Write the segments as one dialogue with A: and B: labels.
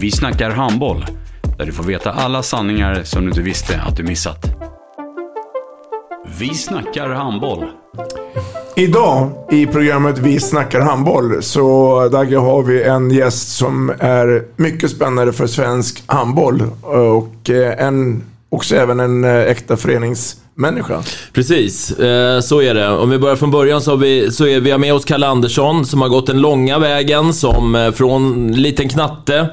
A: Vi snackar handboll, där du får veta alla sanningar som du inte visste att du missat. Vi snackar handboll.
B: Idag i programmet Vi snackar handboll så Dagge har vi en gäst som är mycket spännande för svensk handboll och eh, en, också även en eh, äkta förenings föreningsmänniska.
C: Precis, eh, så är det. Om vi börjar från början så har vi, så är vi har med oss Kalle Andersson som har gått den långa vägen som eh, från liten knatte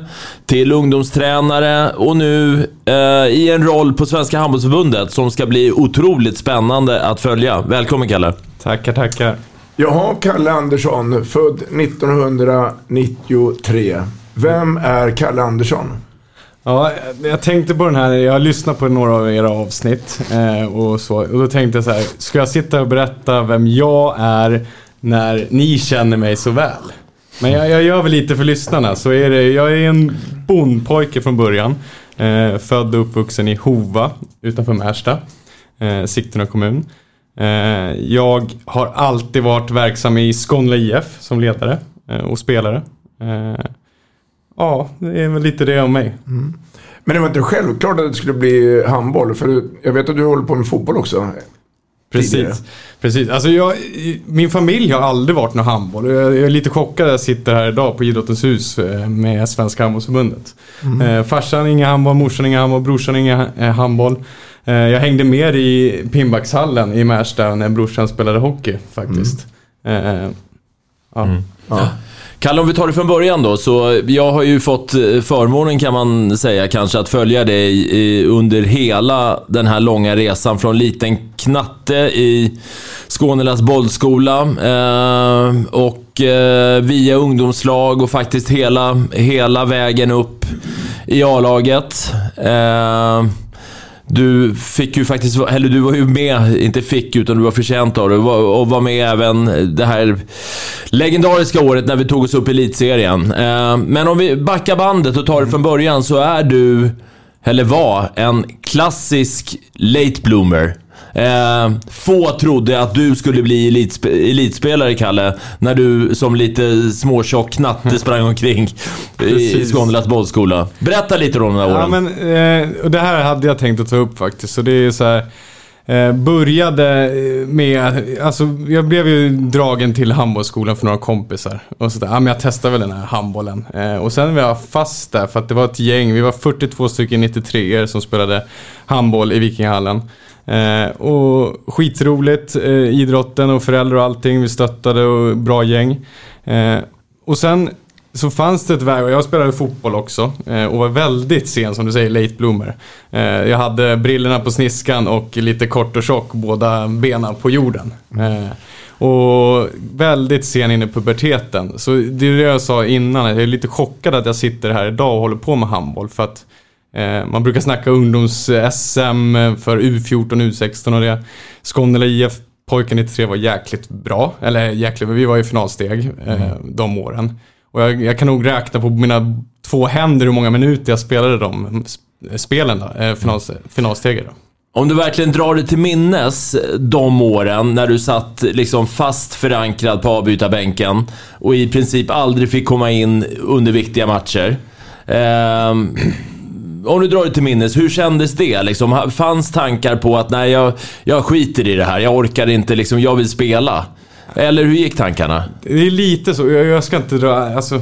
C: till ungdomstränare och nu eh, i en roll på Svenska Handbollsförbundet som ska bli otroligt spännande att följa. Välkommen Kalle!
D: Tackar, tackar.
B: Jaha, Kalle Andersson, född 1993. Vem är Kalle Andersson?
D: Ja, jag tänkte på den här, jag har lyssnat på några av era avsnitt eh, och så. Och då tänkte jag så här, ska jag sitta och berätta vem jag är när ni känner mig så väl? Men jag, jag gör väl lite för lyssnarna, så är det, jag är en bondpojke från början. Eh, född och uppvuxen i Hova utanför Märsta, eh, Sigtuna kommun. Eh, jag har alltid varit verksam i Skånla IF som ledare eh, och spelare. Eh, Ja, det är väl lite det om mig.
B: Men det var inte självklart att det skulle bli handboll, för jag vet att du håller på med fotboll också. tidigare.
D: Precis. Precis. Alltså jag, min familj har aldrig varit någon handboll. Jag är lite chockad att jag sitter här idag på Idrottens hus eh, med Svenska Handbollsförbundet. Eh, farsan ingen handboll, morsan ingen handboll, brorsan ingen eh, handboll. Jag hängde med i Pinbackshallen i Märsta när brorsan spelade hockey faktiskt. Eh, ja.
B: Ja.
C: Kalle, om vi tar det från början då, så jag har ju fått eh, förmånen kan man säga kanske att följa dig under hela den här långa resan från liten knatte i Skånelas bollskola eh, och eh, via ungdomslag och faktiskt hela, hela vägen upp i A-laget. Eh, du fick ju faktiskt, eller du var ju med, inte fick utan du var förtjänt av det, och var med även det här legendariska året när vi tog oss upp i elitserien. Eh, men om vi backar bandet och tar det från början så är du, eller var, en klassisk late bloomer. Eh, få trodde att du skulle bli elitspe- elitspelare, Kalle, när du som lite småtjock knatte sprang omkring i. Skånelas bollskola. Berätta lite om de här
D: Ja,
C: åren.
D: men, eh, och det här hade jag tänkt att ta upp faktiskt. Så det är så här, eh, började eh, med, alltså jag blev ju dragen till handbollsskolan för några kompisar. Och så där, ja men jag testar väl den här handbollen. Eh, och sen var jag fast där för att det var ett gäng, vi var 42 stycken 93 som spelade handboll i Vikinghallen. Eh, och skitroligt, eh, idrotten och föräldrar och allting. Vi stöttade och bra gäng. Eh, och sen så fanns det ett väg, och jag spelade fotboll också eh, och var väldigt sen som du säger, late bloomer. Eh, jag hade brillorna på sniskan och lite kort och tjock, båda benen på jorden. Eh, och väldigt sen in i puberteten. Så det är det jag sa innan, jag är lite chockad att jag sitter här idag och håller på med handboll. För att man brukar snacka ungdoms-SM för U14, U16 och det. Skånela IF pojken 93 var jäkligt bra. Eller jäkligt, vi var i finalsteg eh, de åren. Och jag, jag kan nog räkna på mina två händer hur många minuter jag spelade de sp- spelen då, eh, finals, finalsteget då.
C: Om du verkligen drar dig till minnes de åren när du satt liksom fast förankrad på avbytarbänken och i princip aldrig fick komma in under viktiga matcher. Ehm, om du drar dig till minnes, hur kändes det? Liksom, fanns tankar på att nej, jag, jag skiter i det här, jag orkar inte, liksom, jag vill spela? Eller hur gick tankarna?
D: Det är lite så, jag, jag ska inte dra, alltså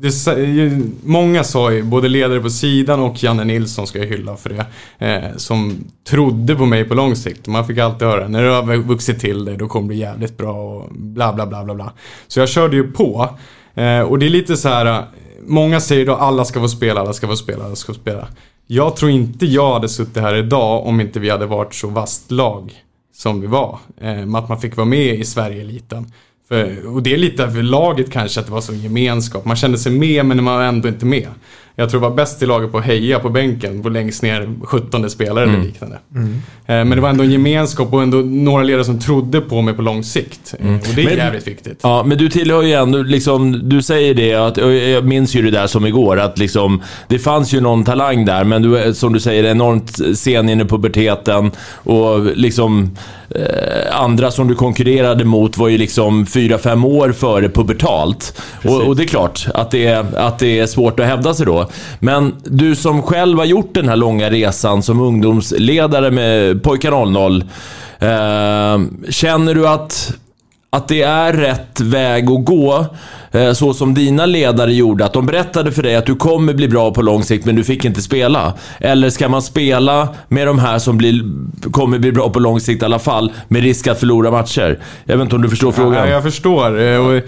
D: det många sa ju, både ledare på sidan och Janne Nilsson ska jag hylla för det, eh, som trodde på mig på lång sikt. Man fick alltid höra, när du har vuxit till dig då kommer det bli jävligt bra och bla bla bla bla bla. Så jag körde ju på. Eh, och det är lite så här, många säger då alla ska få spela, alla ska få spela, alla ska få spela. Jag tror inte jag hade suttit här idag om inte vi hade varit så vasst lag som vi var. Eh, att man fick vara med i Sverige-eliten. För, och det är lite för laget kanske att det var så gemenskap. Man kände sig med men man var ändå inte med. Jag tror det var bäst i laget på att heja på bänken på längst ner 17 spelare eller
C: Mm.
D: liknande. Eh, Men det var ändå en gemenskap och ändå några ledare som trodde på mig på lång sikt. Eh, Och det är
C: Men-
D: jävligt viktigt.
C: Ja, men du tillhör ju ändå, liksom, du säger det, att, jag minns ju det där som igår, att liksom, det fanns ju någon talang där, men du som du säger, enormt sen in i puberteten och liksom eh, andra som du konkurrerade mot var ju liksom fyra fem år före pubertalt. Och, och det är klart att det är, att det är svårt att hävda sig då. Men du som själv har gjort den här långa resan som ungdomsledare med Pojkar 00, eh, känner du att att det är rätt väg att gå, så som dina ledare gjorde. Att de berättade för dig att du kommer bli bra på lång sikt, men du fick inte spela. Eller ska man spela med de här som blir, kommer bli bra på lång sikt i alla fall, med risk att förlora matcher? Jag vet inte om du förstår frågan?
D: Ja, jag förstår. Eh, Och,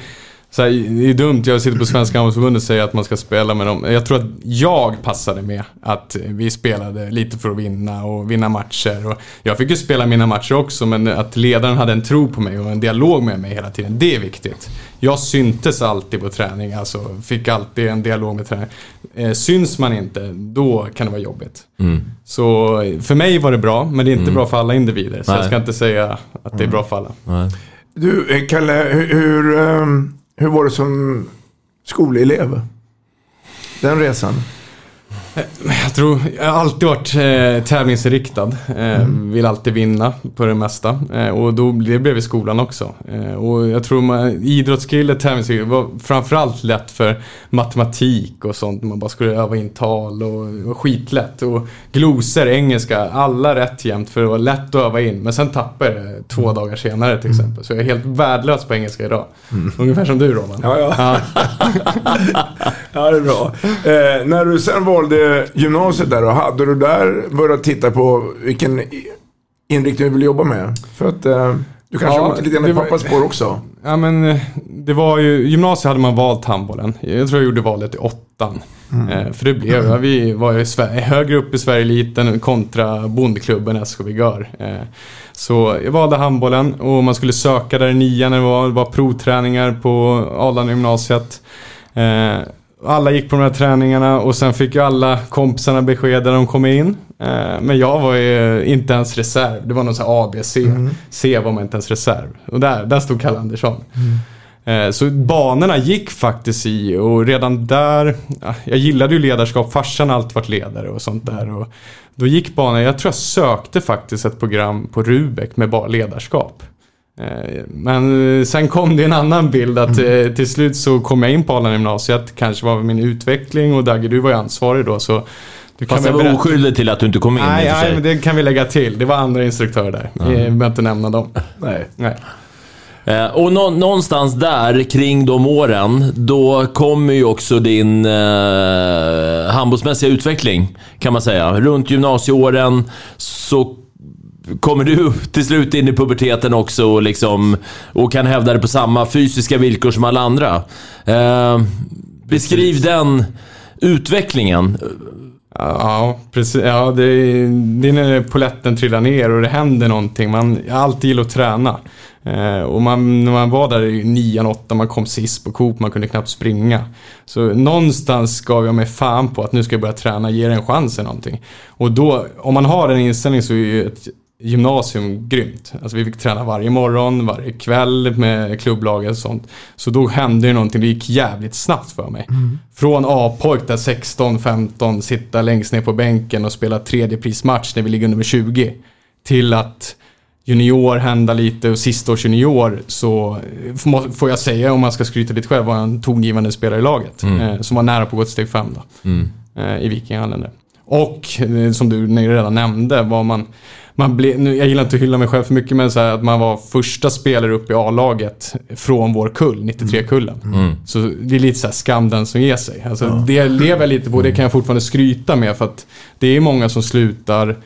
D: så här, det är dumt, jag sitter på Svenska handbollsförbundet och säger att man ska spela med dem. Jag tror att jag passade med att vi spelade lite för att vinna och vinna matcher. Och jag fick ju spela mina matcher också, men att ledaren hade en tro på mig och en dialog med mig hela tiden, det är viktigt. Jag syntes alltid på träning, alltså fick alltid en dialog med träning. Eh, syns man inte, då kan det vara jobbigt.
C: Mm.
D: Så för mig var det bra, men det är inte
C: Mm.
D: bra för alla individer. Så
C: Nej.
D: jag ska inte säga att det är bra för alla.
C: Nej.
B: Du, eh, Kalle, hur, hur, ehm, hur var det som skolelev? Den resan?
D: Jag tror, jag har alltid varit eh, tävlingsinriktad. Eh, Vill alltid vinna på det mesta. Eh, och då, det blev i skolan också. Eh, och jag tror man, idrottskille, tävlingsinriktad var framförallt lätt för matematik och sånt. Man bara skulle öva in tal och, och skitlätt. Och glosor, engelska, alla rätt jämt för det var lätt att öva in. Men sen tappade jag det två dagar senare till exempel. Så jag är helt värdelös på engelska idag. Ungefär som du Roman.
B: Ja, ja. ja, det är bra. Eh, när du sen valde gymnasiet där då, hade du där börjat titta på vilken inriktning du vill jobba med? För att eh, du kanske
D: Ja,
B: gått lite grann i pappas spår också?
D: Ja men eh, det var ju, gymnasiet hade man valt handbollen. Jag tror jag gjorde valet i åttan. Eh, för det blev jag. Vi var ju i Sverige, högre upp i Sverigeeliten kontra bondklubben SKV Gör. Eh, så jag valde handbollen och man skulle söka där i nian när det var, det var provträningar på Arlanda gymnasiet. Alla gick på de här träningarna och sen fick ju alla kompisarna besked när de kom in. Eh, Men jag var ju inte ens reserv. Det var någon sån här ABC. C var man inte ens reserv. Och där, där stod Kalle Andersson. Eh, Så banorna gick faktiskt i och redan där, ja, jag gillade ju ledarskap, farsan har alltid varit ledare och sånt där. Och då gick banan, jag tror jag sökte faktiskt ett program på Rubek med bara ledarskap. Eh, Men eh, sen kom det en annan bild att eh, till slut så kom jag in på Arlanda gymnasiet, kanske var min utveckling och Dagge du var ju ansvarig då så du
C: Fast
D: väl
C: jag var
D: berätta-
C: oskyldig till att du inte kom in
D: Nej, nej, men det kan vi lägga till. Det var andra instruktörer där. Vi behöver inte nämna dem.
B: Nej.
D: Nej.
C: Och nå- någonstans där, kring de åren, då kommer ju också din eh, handbollsmässiga utveckling, kan man säga. Runt gymnasieåren så kommer du till slut in i puberteten också och, liksom, och kan hävda det på samma fysiska villkor som alla andra. Eh, beskriv den utvecklingen.
D: Ja, precis. Ja, det, är, det är när poletten trillar ner och det händer någonting. Man, jag har alltid gillat att träna. Eh, och man, när man var där i nian, åtta, man kom sist på Coop, man kunde knappt springa. Så någonstans gav jag mig fan på att nu ska jag börja träna, ge det en chans eller någonting. Och då, om man har den inställningen så är ju ett gymnasium grymt. Alltså vi fick träna varje morgon, varje kväll med klubblaget och sånt. Så då hände det någonting, det gick jävligt snabbt för mig. Från A-pojk där 16-15, sitta längst ner på bänken och spela tredjeprismatch när vi ligger under 20. Till att junior hända lite och sista års junior så eh, får jag säga om man ska skryta lite själv var jag en tongivande spelare i laget.
C: Mm.
D: Eh, som var nära på att gå till steg fem då
C: Mm.
D: eh, i Vikinghallen. där. Och eh, som du redan nämnde var man, man blev, nu, jag gillar inte att hylla mig själv för mycket, men så här, att man var första spelare upp i A-laget från vår kull, 93-kullen.
C: Mm.
D: Så det är lite så här skam den som ger sig. Alltså, Det lever jag lite på, det kan jag fortfarande skryta med för att det är många som slutar.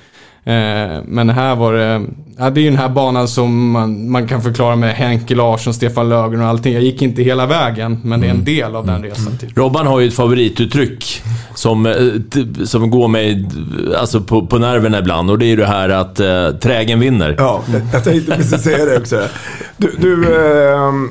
D: Eh, men här var det, ja, det är ju den här banan som man, man kan förklara med Henke Larsson, Stefan Löfgren och allting. Jag gick inte hela vägen, men det är en del av den resan. Typ.
C: Robban har ju ett favorituttryck som, eh, t- som går mig alltså på, på nerverna ibland och det är ju det här att eh, trägen vinner.
B: Ja, jag tänkte precis säga det också. Du, du ehm,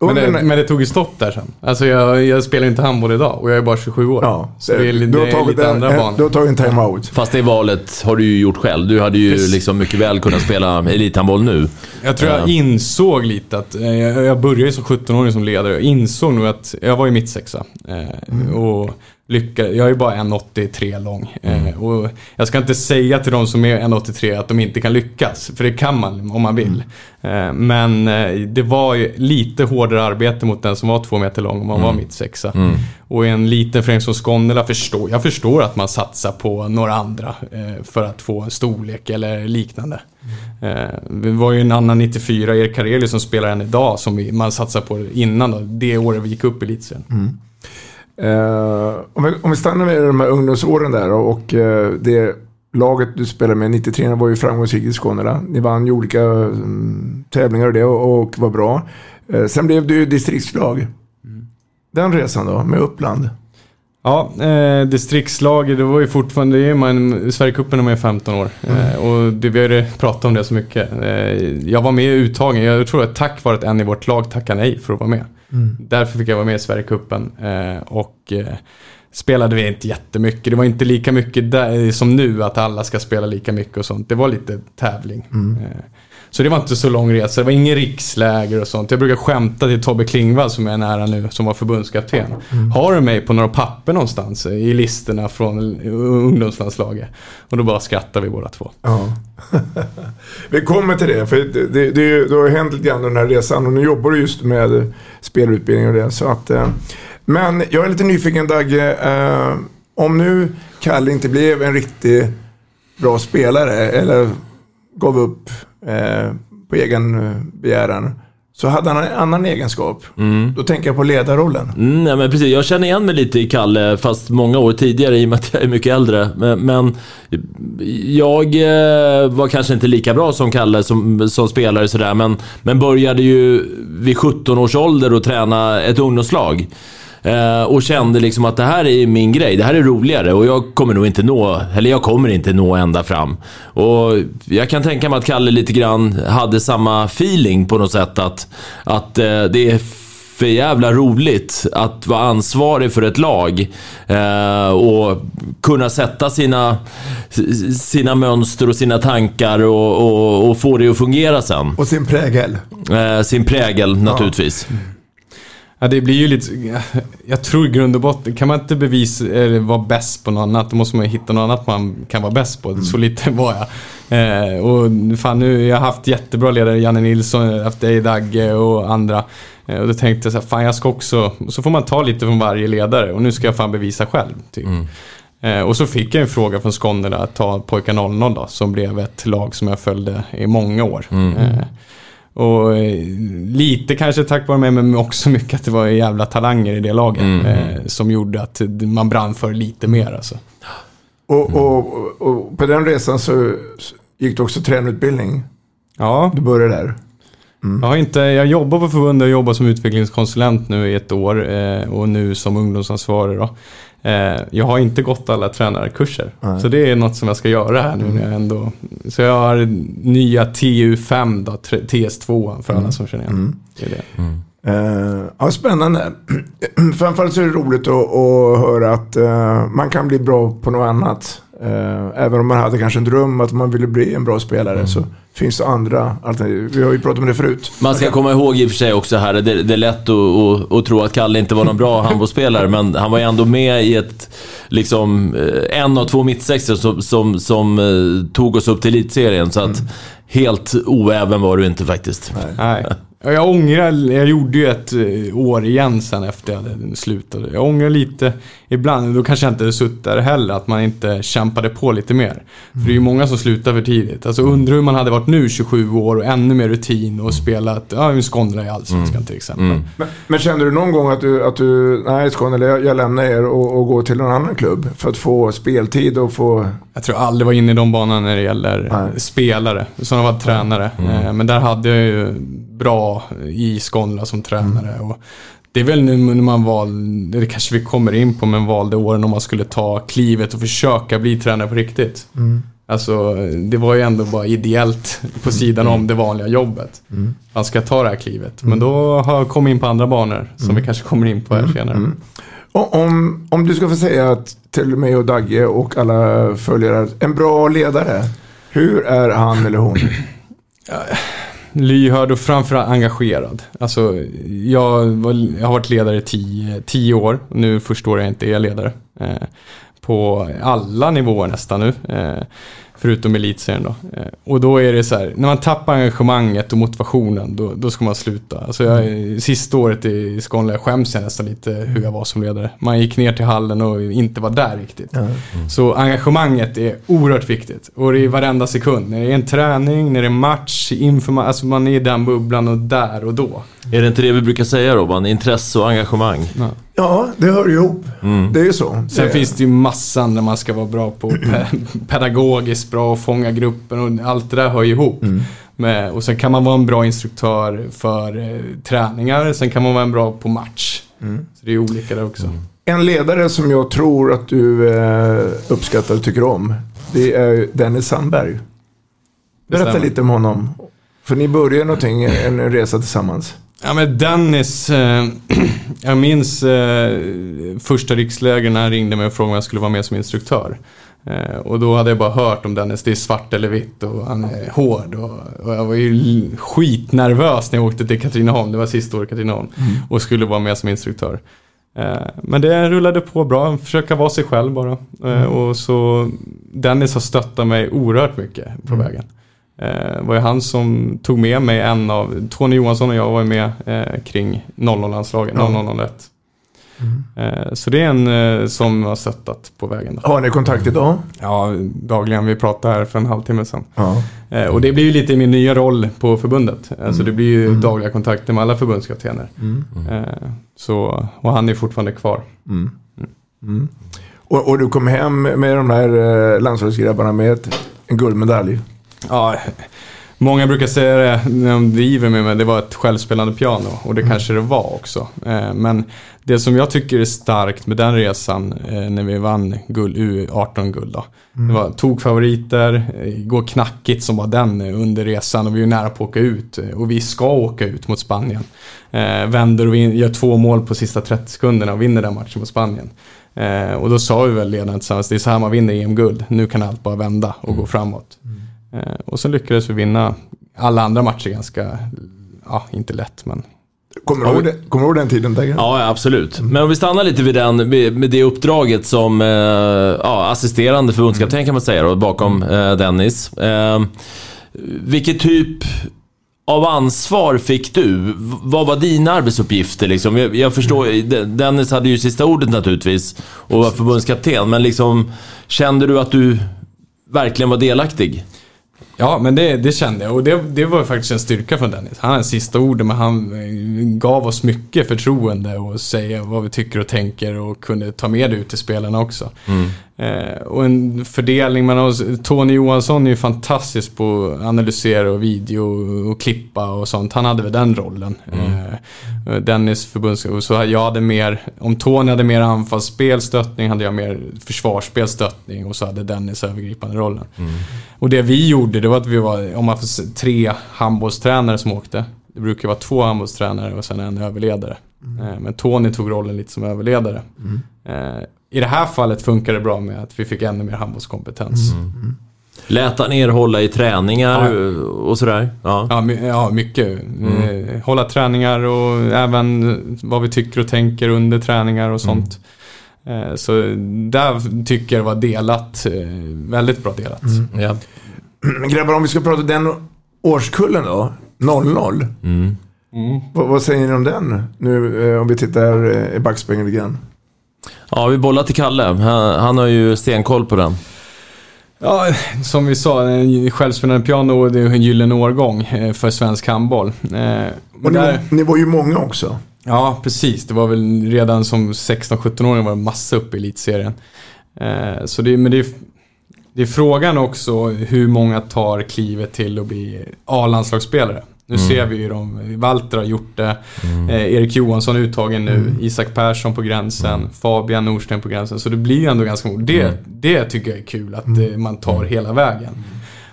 D: Men det, men det tog ju stopp där sen. Alltså jag, jag spelar inte handboll idag och jag är bara 27 år.
B: Ja,
D: så det är, li-
B: du har
D: det är
B: tagit
D: lite
B: en,
D: andra
B: en,
D: banor.
B: du har tagit en time-out.
C: Fast det valet har du ju gjort själv. Du hade ju
D: Precis.
C: liksom mycket väl kunnat spela elithandboll nu.
D: Jag tror jag
C: Ja.
D: insåg lite att, eh, jag, jag började ju som 17-åring som ledare. Jag insåg nog att, jag var ju mittsexa. Eh, och lyckades, jag är ju bara 1,83 lång. Eh, och jag ska inte säga till de som är 1,83 att de inte kan lyckas. För det kan man om man vill. Eh, men eh, det var ju lite hårdare arbete mot den som var två meter lång om man var mittsexa. Och i en liten förening som Skånela förstår jag förstår att man satsar på några andra eh, för att få en storlek eller liknande. Eh, det var ju en annan 94, Erik Karelius, som spelar än idag som vi, man satsar på innan då, det året vi gick upp i elitserien.
B: Eh, om, vi, om vi stannar med de här ungdomsåren där och, eh, det laget du spelade med 93 var ju framgångsrikt i Skåne. Ni vann ju olika mm, tävlingar och det och, och var bra. Eh, sen blev du ju distriktslag. Den resan då, med Uppland.
D: Ja, eh, distriktslag, det var ju fortfarande, det är man, Sverigecupen är man ju 15 år. Eh, och det, vi har ju pratat om det så mycket. Eh, jag var med i uttagen, jag tror att tack vare att en i vårt lag tackade nej för att vara med. Därför fick jag vara med i Sverigecupen. Eh, och eh, spelade vi inte jättemycket. Det var inte lika mycket där, som nu, att alla ska spela lika mycket och sånt. Det var lite tävling. Eh, så det var inte så lång resa. Det var ingen riksläger och sånt. Jag brukar skämta till Tobbe Klingvall som är nära nu, som var förbundskapten. Har du mig på några papper någonstans i listorna från ungdomslandslaget? Och då bara skrattar vi båda två.
B: Ja. Vi kommer till det, för det, det, det, det har hänt lite grann den här resan och nu jobbar du just med spelutbildning och det. Så att, eh, men jag är lite nyfiken Dagge, eh, om nu Kalle inte blev en riktigt bra spelare eller gav upp eh, på egen eh, begäran. Så hade han en annan egenskap. Då tänker jag på ledarrollen.
C: Mm, nej, men precis. Jag känner igen mig lite i Kalle, fast många år tidigare i och med att jag är mycket äldre. Men, men jag eh, var kanske inte lika bra som Kalle som, som spelare sådär, men, men började ju vid 17 års ålder att träna ett ungdomslag. Eh, och kände liksom att det här är min grej, det här är roligare och jag kommer nog inte nå, eller jag kommer inte nå ända fram. Och jag kan tänka mig att Kalle lite grann hade samma feeling på något sätt att, att eh, det är för jävla roligt att vara ansvarig för ett lag eh, och kunna sätta sina, sina mönster och sina tankar och, och, och få det att fungera sen.
B: Och sin prägel.
C: Eh, sin prägel naturligtvis.
D: Ja, det blir ju lite... Jag tror i grund och botten, kan man inte bevisa eller vara bäst på något annat, då måste man ju hitta något annat man kan vara bäst på. Så lite var jag. Eh, och fan nu, jag har haft jättebra ledare, Janne Nilsson, haft dig Dagge och andra. Eh, och då tänkte jag så här, fan jag ska också... Så får man ta lite från varje ledare och nu ska jag fan bevisa själv. Typ. Eh, och så fick jag en fråga från Skåne att ta pojkar 00 då, som blev ett lag som jag följde i många år. Eh, och eh, lite kanske tack vare mig, men också mycket att det var jävla talanger i det laget. Eh, som gjorde att man brann för lite mer alltså.
B: Och, och, och, och på den resan så gick du också tränarutbildning.
D: Ja,
B: Du började där.
D: jag, har inte, jag jobbar på förbundet och jobbar som utvecklingskonsulent nu i ett år. Eh, och nu som ungdomsansvarig då. Eh, jag har inte gått alla tränarkurser. Så det är något som jag ska göra här nu när jag ändå... Så jag har nya TU5 då, tr- TS2 för alla som känner igen. Det är det.
B: Eh, ja, spännande. Framförallt så är det roligt att, att höra att eh, man kan bli bra på något annat. Eh, även om man hade kanske en dröm att man ville bli en bra spelare så finns det andra alternativ. Vi har ju pratat om det förut.
C: Man ska komma ihåg i och för sig också här, det, det är lätt att, att, att tro att Kalle inte var någon bra handbollsspelare, men han var ju ändå med i ett, liksom, eh, en av två mittsexor som, som, som eh, tog oss upp till elitserien. Så att helt oäven var du inte faktiskt.
D: Nej. Ja, Jag ångrar, jag gjorde ju ett eh, år igen sen efter jag hade slutat. Jag ångrar lite ibland, då kanske jag inte suttit där heller, att man inte kämpade på lite mer. För det är ju många som slutar för tidigt. Alltså undrar hur man hade varit nu 27 år och ännu mer rutin och spelat, ja, en Skånda i Allsvenskan till exempel.
B: Men, men kände du någon gång att du, att du nej Skåne, jag, jag lämnar er och, och går till en annan klubb för att få speltid och få...
D: Jag tror jag aldrig var inne i de banorna när det gäller spelare, som var tränare. Eh, Men där hade jag ju bra i Skånla som tränare. Och det är väl nu när man valde, det kanske vi kommer in på, men valde åren om man skulle ta klivet och försöka bli tränare på riktigt. Alltså, det var ju ändå bara ideellt på sidan om det vanliga jobbet. Man ska ta det här klivet. Men då har jag kommit in på andra banor, som vi kanske kommer in på här senare.
B: Om, om du ska få säga att till mig och Dagge och alla följare, en bra ledare, hur är han eller hon?
D: Lyhörd och framförallt engagerad. Alltså, jag, var, jag har varit ledare i tio, tio år. Nu första året jag inte är ledare. Eh, på alla nivåer nästan nu. Eh, förutom elitserien då. Eh, och då är det så här, när man tappar engagemanget och motivationen, då, då ska man sluta. Alltså jag, sista året i Skåne jag skäms jag nästan lite hur jag var som ledare. Man gick ner till hallen och inte var där riktigt. Så engagemanget är oerhört viktigt. Och det är varenda sekund. När det är en träning, när det är match, inför alltså man är i den bubblan och där och då.
C: Är det inte det vi brukar säga Robban? Intresse och engagemang.
B: Ja, det hör ihop. Det är ju så.
D: Sen
B: Det-
D: finns det ju massan där man ska vara bra på pe- pedagogiskt bra och fånga gruppen och allt det där hör ju ihop. Med, och sen kan man vara en bra instruktör för eh, träningar, sen kan man vara en bra på match. Så det är olika där också.
B: En ledare som jag tror att du eh, uppskattar och tycker om, det är Dennis Sandberg. Berätta lite om honom. För ni började någonting, en, en resa tillsammans.
D: Ja men Dennis, eh, jag minns eh, första riksläger när han ringde mig och frågade om jag skulle vara med som instruktör. Eh, och då hade jag bara hört om Dennis, det är svart eller vitt och han är hård. Och, och jag var ju skitnervös när jag åkte till Katrineholm, det var sista året i Katrineholm. Och skulle vara med som instruktör. Eh, men det rullade på bra, försöka vara sig själv bara. Eh, och så Dennis har stöttat mig oerhört mycket på vägen. Eh, var ju han som tog med mig en av, Tony Johansson och jag var ju med eh, kring 00-landslaget,
B: Ja.
D: 0001. Eh, så det är en som har stöttat på vägen. Då.
B: Har ni kontakt idag?
D: Ja, dagligen. Vi pratade här för en halvtimme sedan.
B: Ja.
D: Och det blir ju lite min nya roll på förbundet. Alltså det blir ju dagliga kontakter med alla förbundskaptener. Eh, så, och han är fortfarande kvar.
B: Och, och du kom hem med de här landslagsgrabbarna med en guldmedalj.
D: Ja, många brukar säga det när de driver med mig, det var ett självspelande piano. Och det kanske det var också. Eh, Men det som jag tycker är starkt med den resan, eh, när vi vann guld, U18-guld då. Det var tokfavoriter, eh, går knackigt som var den under resan och vi är nära på att åka ut. Och vi ska åka ut mot Spanien. Vänder och gör två mål på sista 30 sekunderna och vinner den matchen mot Spanien. Eh, och då sa vi väl redan tillsammans, det är så här man vinner EM-guld. Nu kan allt bara vända och gå framåt. Eh, och sen lyckades vi vinna alla andra matcher ganska, ja inte lätt men.
B: Kommer du ihåg, det- kommer du ihåg den tiden Dagge?
C: Ja, absolut. Men om vi stannar lite vid den, med det uppdraget som eh, ja, assisterande förbundskapten kan man säga då, bakom eh, Dennis. Eh, vilket typ av ansvar fick du? Vad var dina arbetsuppgifter? Liksom? Jag, jag förstår, De- Dennis hade ju sista ordet naturligtvis och var förbundskapten, men liksom, kände du att du verkligen var delaktig?
D: Ja, men det, det kände jag och det, det var faktiskt en styrka från Dennis. Han hade sista ordet men han eh, gav oss mycket förtroende och säga vad vi tycker och tänker och kunde ta med det ut till spelarna också. Mm. Eh, och en fördelning mellan oss. Tony Johansson är ju fantastisk på att analysera och video och klippa och sånt. Han hade väl den rollen. Eh, Dennis förbundskapten. Så jag hade mer, om Tony hade mer anfallsspel, stöttning, hade jag mer försvarsspel, stöttning och så hade Dennis övergripande rollen. Och det vi gjorde, det var att vi var, om man får tre handbollstränare som åkte. Det brukar vara två handbollstränare och sen en överledare. Eh, Men Tony tog rollen lite som överledare. I det här fallet funkar det bra med att vi fick ännu mer handbollskompetens.
C: Lät han er hålla i träningar och sådär? Ja.
D: Ja, my- ja mycket. Eh, Hålla träningar och även vad vi tycker och tänker under träningar och sånt. Eh, Så där tycker jag det var delat, eh, väldigt bra delat.
C: Ja.
B: Men grabbar, om vi ska prata den årskullen då, 00. Vad, vad säger ni om den? Nu om vi tittar i backspegeln lite grann.
C: Ja, vi bollar till Kalle. Han, han har ju stenkoll på den.
D: Ja, som vi sa, en självspelande piano det är en gyllene årgång eh, för svensk handboll. Eh,
B: Och ni,
D: där-
B: var- ni var ju många också.
D: Ja, precis. Det var väl redan som 16-17-åring var det massa upp i elitserien. Eh, så det, men det är, det är frågan också hur många tar klivet till att bli A-landslagsspelare. Nu
C: Mm.
D: ser vi ju dem. Walter har gjort det. Eh, Erik Johansson uttagen nu.
C: Mm.
D: Isak Persson på gränsen. Fabian Norsten på gränsen. Så det blir ju ändå ganska många. Det,
C: Mm.
D: det tycker jag är kul att eh, man tar hela vägen.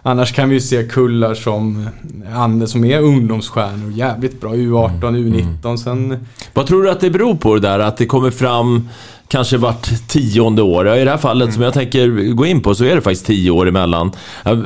D: Annars kan vi ju se kullar som Anders som är ungdomsstjärnor. Jävligt bra. U18, U19. Sen
C: Vad tror du att det beror på det där? Att det kommer fram kanske vart tionde år? I det här fallet som jag tänker gå in på så är det faktiskt tio år emellan.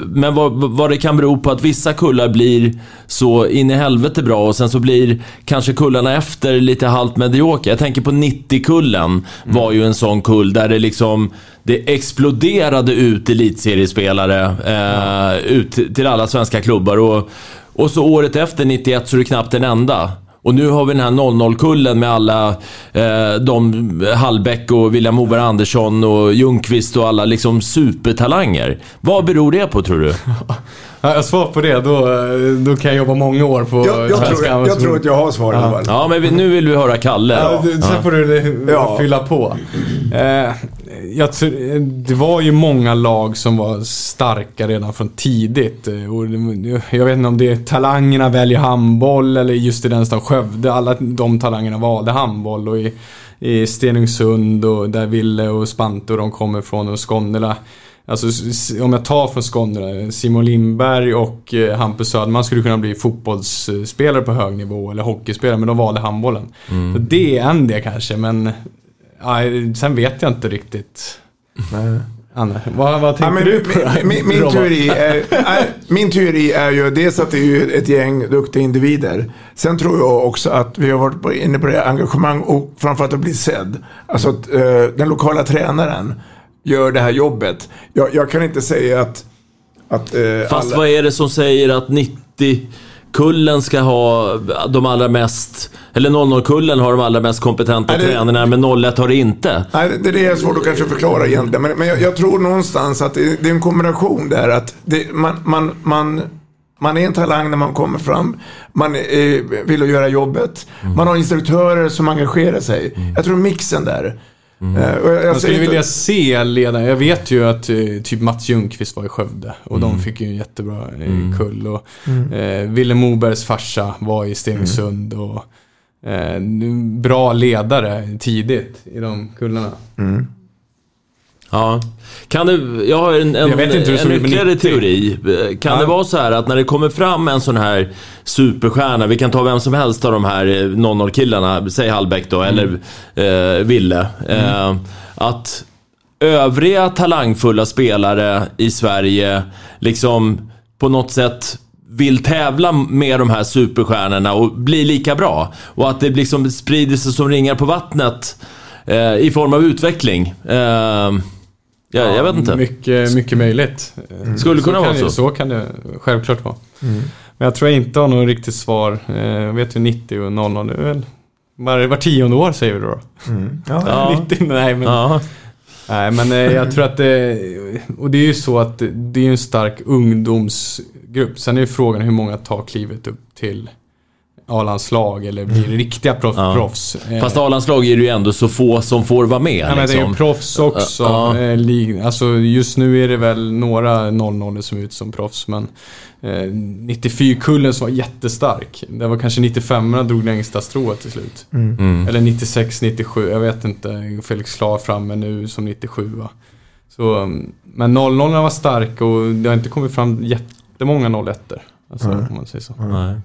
C: Men vad, vad det kan bero på att vissa kullar blir så in i helvete bra och sen så blir kanske kullarna efter lite halvt mediokra. Jag tänker på 90-kullen var ju en sån kull där det liksom det exploderade ut elitseriespelare eh, ut till alla svenska klubbar. Och, och så året efter, 91, så är det knappt en enda. Och nu har vi den här 00-kullen med alla eh, de Hallbäck och William Moberg Andersson och Ljungqvist och alla liksom supertalanger. Vad beror det på tror du?
D: Ja, jag svar på det, då, då kan jag jobba många år på
B: Jag, jag, tror, jag, tror att jag har svar i alla fall.
C: Ja, men vi, nu vill vi höra Kalle.
D: Ja, du, sen får du
B: Ja.
D: fylla på. Eh, jag det var ju många lag som var starka redan från tidigt. Eh, Och jag vet inte om det är talangerna väljer handboll eller just i den stan Skövde. Alla de talangerna valde handboll. Och i, i Stenungsund och där Ville och Spante och de kommer från och Skånela. Alltså om jag tar från Skåne, Simon Lindberg och eh, Hampus Söderman skulle kunna bli fotbollsspelare på hög nivå eller hockeyspelare, men de valde handbollen. Så det är en det kanske, men ja, sen vet jag inte riktigt. Anna, vad, vad
B: Ja,
D: tänker
B: men
D: du på?
B: min, min, min, teori är, nej, min teori är ju dels att det är ju ett gäng duktiga individer. Sen tror jag också att vi har varit inne på det engagemang och framförallt att bli sedd. Alltså att eh, den lokala tränaren gör det här jobbet. Jag, jag kan inte säga att... att eh,
C: Fast
B: alla-
C: vad är det som säger att 90-kullen ska ha de allra mest... Eller 00-kullen har de allra mest kompetenta
B: Nej, det-
C: tränarna, men 01 har det inte.
B: Nej, det det är svårt att kanske förklara egentligen. Men, men jag, jag tror någonstans att det, det är en kombination där. Att det, man, man, man, man är en talang när man kommer fram. Man eh, vill göra jobbet. Man har instruktörer som engagerar sig. Jag tror mixen där. Eh, och jag, jag
D: Jag skulle
B: inte-
D: vilja se ledare. Jag vet ju att eh, typ Mats Ljungqvist var i Skövde och de fick ju en jättebra eh, kull. Och, eh, Ville Mobergs farsa var i Stenungsund och eh, nu- bra ledare tidigt i de kullarna.
C: Ja. Kan det, jag har en, en,
D: Jag
C: en ytterligare
D: 90.
C: teori. Kan
D: Ja.
C: det vara så här att när det kommer fram en sån här superstjärna, vi kan ta vem som helst av de här 00-killarna, säg Hallbäck då, eller eh, Ville. Eh, att övriga talangfulla spelare i Sverige liksom på något sätt vill tävla med de här superstjärnorna och bli lika bra. Och att det liksom sprider sig som ringar på vattnet eh, i form av utveckling. Eh, jag, jag vet inte.
D: Mycket, mycket möjligt.
C: Skulle kunna vara
D: det,
C: så.
D: Så kan det självklart vara. Men jag tror jag inte har något riktigt svar. Eh, Jag vet ju 90 och 00 nu är väl var, var tionde år säger vi då.
B: Ja.
C: Ja.
D: 90, nej men...
C: Ja.
D: Nej, men eh, jag tror att det... Och det är ju så att det- det är ju en stark ungdomsgrupp. Sen är ju frågan hur många tar klivet upp till A-landslag eller blir riktiga proff,
C: Ja.
D: proffs. Eh,
C: Fast A-landslag är det ju ändå så få som får vara med.
D: Ja, men det är
C: liksom.
D: ju proffs också.
C: Ja.
D: Eh, alltså just nu är det väl några 00 som är ut som proffs. Men eh, 94-kullen som var jättestark. Det var kanske 95 drog längsta strået till slut.
C: Mm.
D: Eller 96, 97. Jag vet inte. Felix Klar framme nu som 97 va. Så, mm, men 00 var stark och det har inte kommit fram jättemånga 01 Alltså om man säger så.
C: Nej.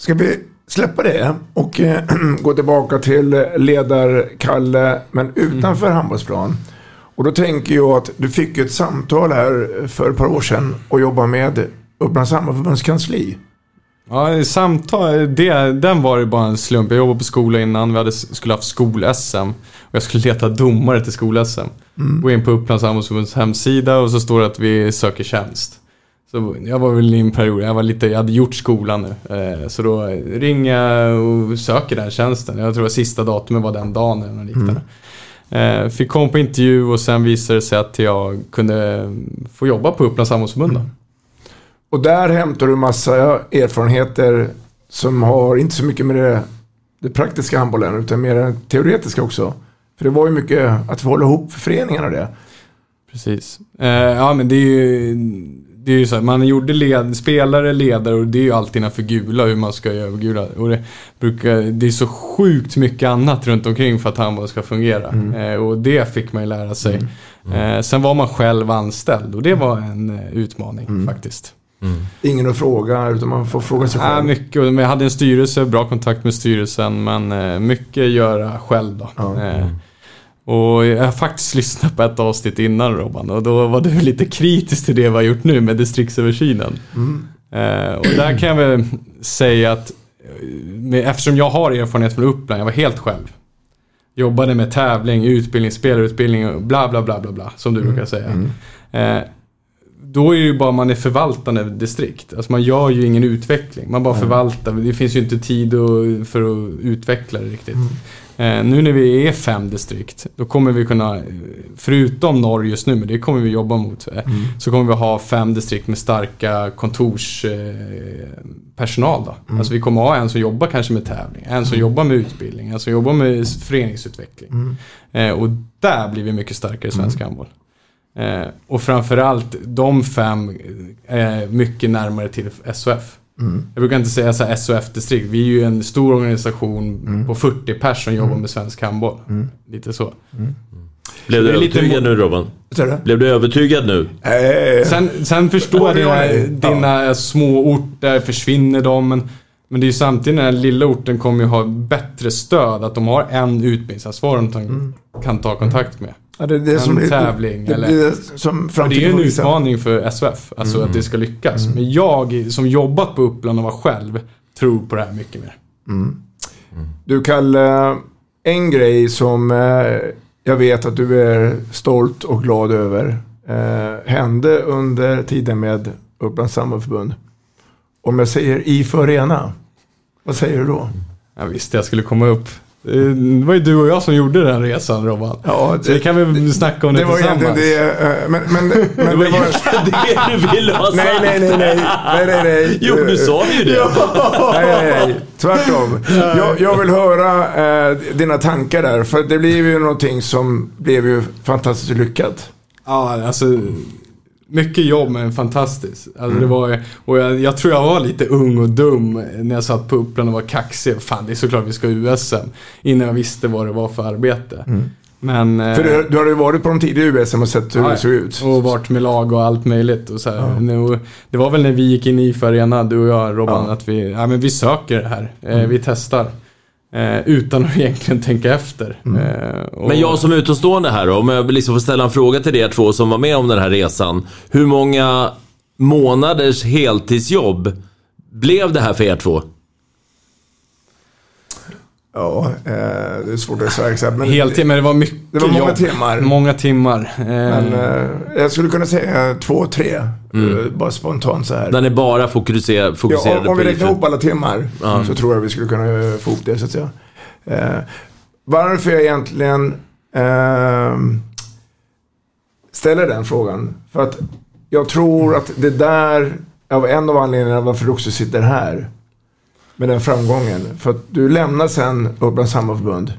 B: Ska vi släppa det och eh, gå tillbaka till ledar-Kalle, men utanför handbollsplan. Och då tänker jag att du fick ett samtal här för ett par år sedan och jobbade med Upplands Handbollförbunds kansli.
D: Ja, samtal, det, den var ju bara en slump. Jag jobbade på skola innan, vi hade, skulle haft skol-SM. Och jag skulle leta domare till skol-SM. Gå in på Upplands handbollsförbunds hemsida och så står det att vi söker tjänst. Så jag var väl i en period, jag var lite, jag hade gjort skolan nu. Eh, så då ringer jag och söker den tjänsten. Jag tror att sista datumet var den dagen eller något liknande. Eh, fick komma på intervju och sen visade det sig att jag kunde få jobba på Upplands handbollsförbund. då.
B: Och där hämtar du massa erfarenheter som har inte så mycket med det, det praktiska handbollen utan mer det teoretiska också. För det var ju mycket att hålla ihop föreningarna och det.
D: Precis. Eh, ja men det är ju, det är ju så här, man gjorde led, spelare, ledare och det är ju alltid innanför gula hur man ska göra gula. Och det, brukar, det är så sjukt mycket annat runt omkring för att handboll ska fungera. Eh, och det fick man ju lära sig. Eh, sen var man själv anställd och det var en eh, utmaning faktiskt.
B: Ingen att fråga utan man får fråga sig själv.
D: mycket. Och Jag hade en styrelse, bra kontakt med styrelsen, men eh, mycket göra själv då. Och jag har faktiskt lyssnat på ett avsnitt innan Robban och då var du lite kritisk till det vi har gjort nu med distriktsöversynen. Eh, och där kan jag väl säga att med, eftersom jag har erfarenhet från Uppland, jag var helt själv. Jobbade med tävling, utbildning, spelarutbildning och bla bla bla bla bla, som du brukar säga. Eh, då är det ju bara man är förvaltande distrikt. Alltså man gör ju ingen utveckling. Man bara förvaltar. Det finns ju inte tid för att utveckla det riktigt. Eh, nu när vi är fem distrikt, då kommer vi kunna, förutom norr just nu, men det kommer vi jobba mot, eh, så kommer vi ha fem distrikt med starka kontorspersonal. Eh, då. Alltså vi kommer ha en som jobbar kanske med tävling, en som jobbar med utbildning, en som jobbar med föreningsutveckling. Eh, och där blir vi mycket starkare i svensk handboll. Eh, och framförallt de fem är mycket närmare till SOF. Jag brukar inte säga så här SOF-distrikt. Vi är ju en stor organisation på 40 personer som jobbar med svensk handboll. Lite så.
C: Blev du
D: Det är lite
C: övertygad nu Robban? Blev du övertygad nu?
D: Sen, sen förstår jag dina, små orter, försvinner de? Men, men det är ju samtidigt den här lilla orten kommer ju ha bättre stöd. Att de har en utbildningsansvarig de kan, kan ta kontakt med.
B: Ja, det, är det
D: en
B: som,
D: tävling,
B: det,
D: eller-
B: det, som
D: det är ju en utmaning för SOF, alltså att det ska lyckas. Men jag som jobbat på Uppland och var själv tror på det här mycket mer.
B: Du Kalle, en grej som eh, jag vet att du är stolt och glad över eh, hände under tiden med Upplands Samarbetsförbund. Om jag säger IF Arena, vad säger du då?
D: Jag visste jag skulle komma upp. Det var ju du och jag som gjorde den resan Robban.
B: Ja,
D: Så det kan vi snacka om det,
B: det var egentligen
D: tillsammans.
B: det, eh, men, men, men det var...
C: det du ville ha sagt!
B: Nej, nej, nej, nej, nej, nej, nej.
C: Jo, du sa ju det.
B: Nej, nej, nej. Tvärtom. Jag, jag vill höra eh, dina tankar där. För det blev ju någonting som blev ju fantastiskt lyckat.
D: Ja, alltså mycket jobb men fantastiskt. Alltså, det var, och jag, jag tror jag var lite ung och dum när jag satt på Uppland och var kaxig. Fan, det är såklart vi ska ha USM. Innan jag visste vad det var för arbete. Men... eh,
B: För du, du hade ju varit på de tidiga USM och sett hur
D: ja,
B: det såg ut.
D: Och varit med lag och allt möjligt. Och så här. Nu, det var väl när vi gick in i IF Arena, du och jag Robban,
B: Ja.
D: att vi, ja, men vi söker det här. Eh, vi testar. Eh, utan att egentligen tänka efter. Eh, och,
C: Men jag som utomstående här då, om jag liksom får ställa en fråga till er två som var med om den här resan. Hur många månaders heltidsjobb blev det här för er två?
B: Ja, eh, det är svårt att säga exakt. Men,
D: Heltid, men det var mycket
B: Det var många
D: jobb.
B: timmar.
D: Många timmar. Eh,
B: men eh, jag skulle kunna säga två, tre.
C: Mm.
B: eh, Bara spontant så här.
C: Där ni bara fokuser,
B: Ja,
C: fokuserade
B: om, om
C: på
B: vi räknar ihop alla timmar så tror jag vi skulle kunna eh, få ihop det så att säga. Eh, varför jag egentligen eh, ställer den frågan. För att jag tror att det där är en av anledningarna varför du också sitter här. Med den framgången. För att du lämnar sen Upplands Hammarförbund.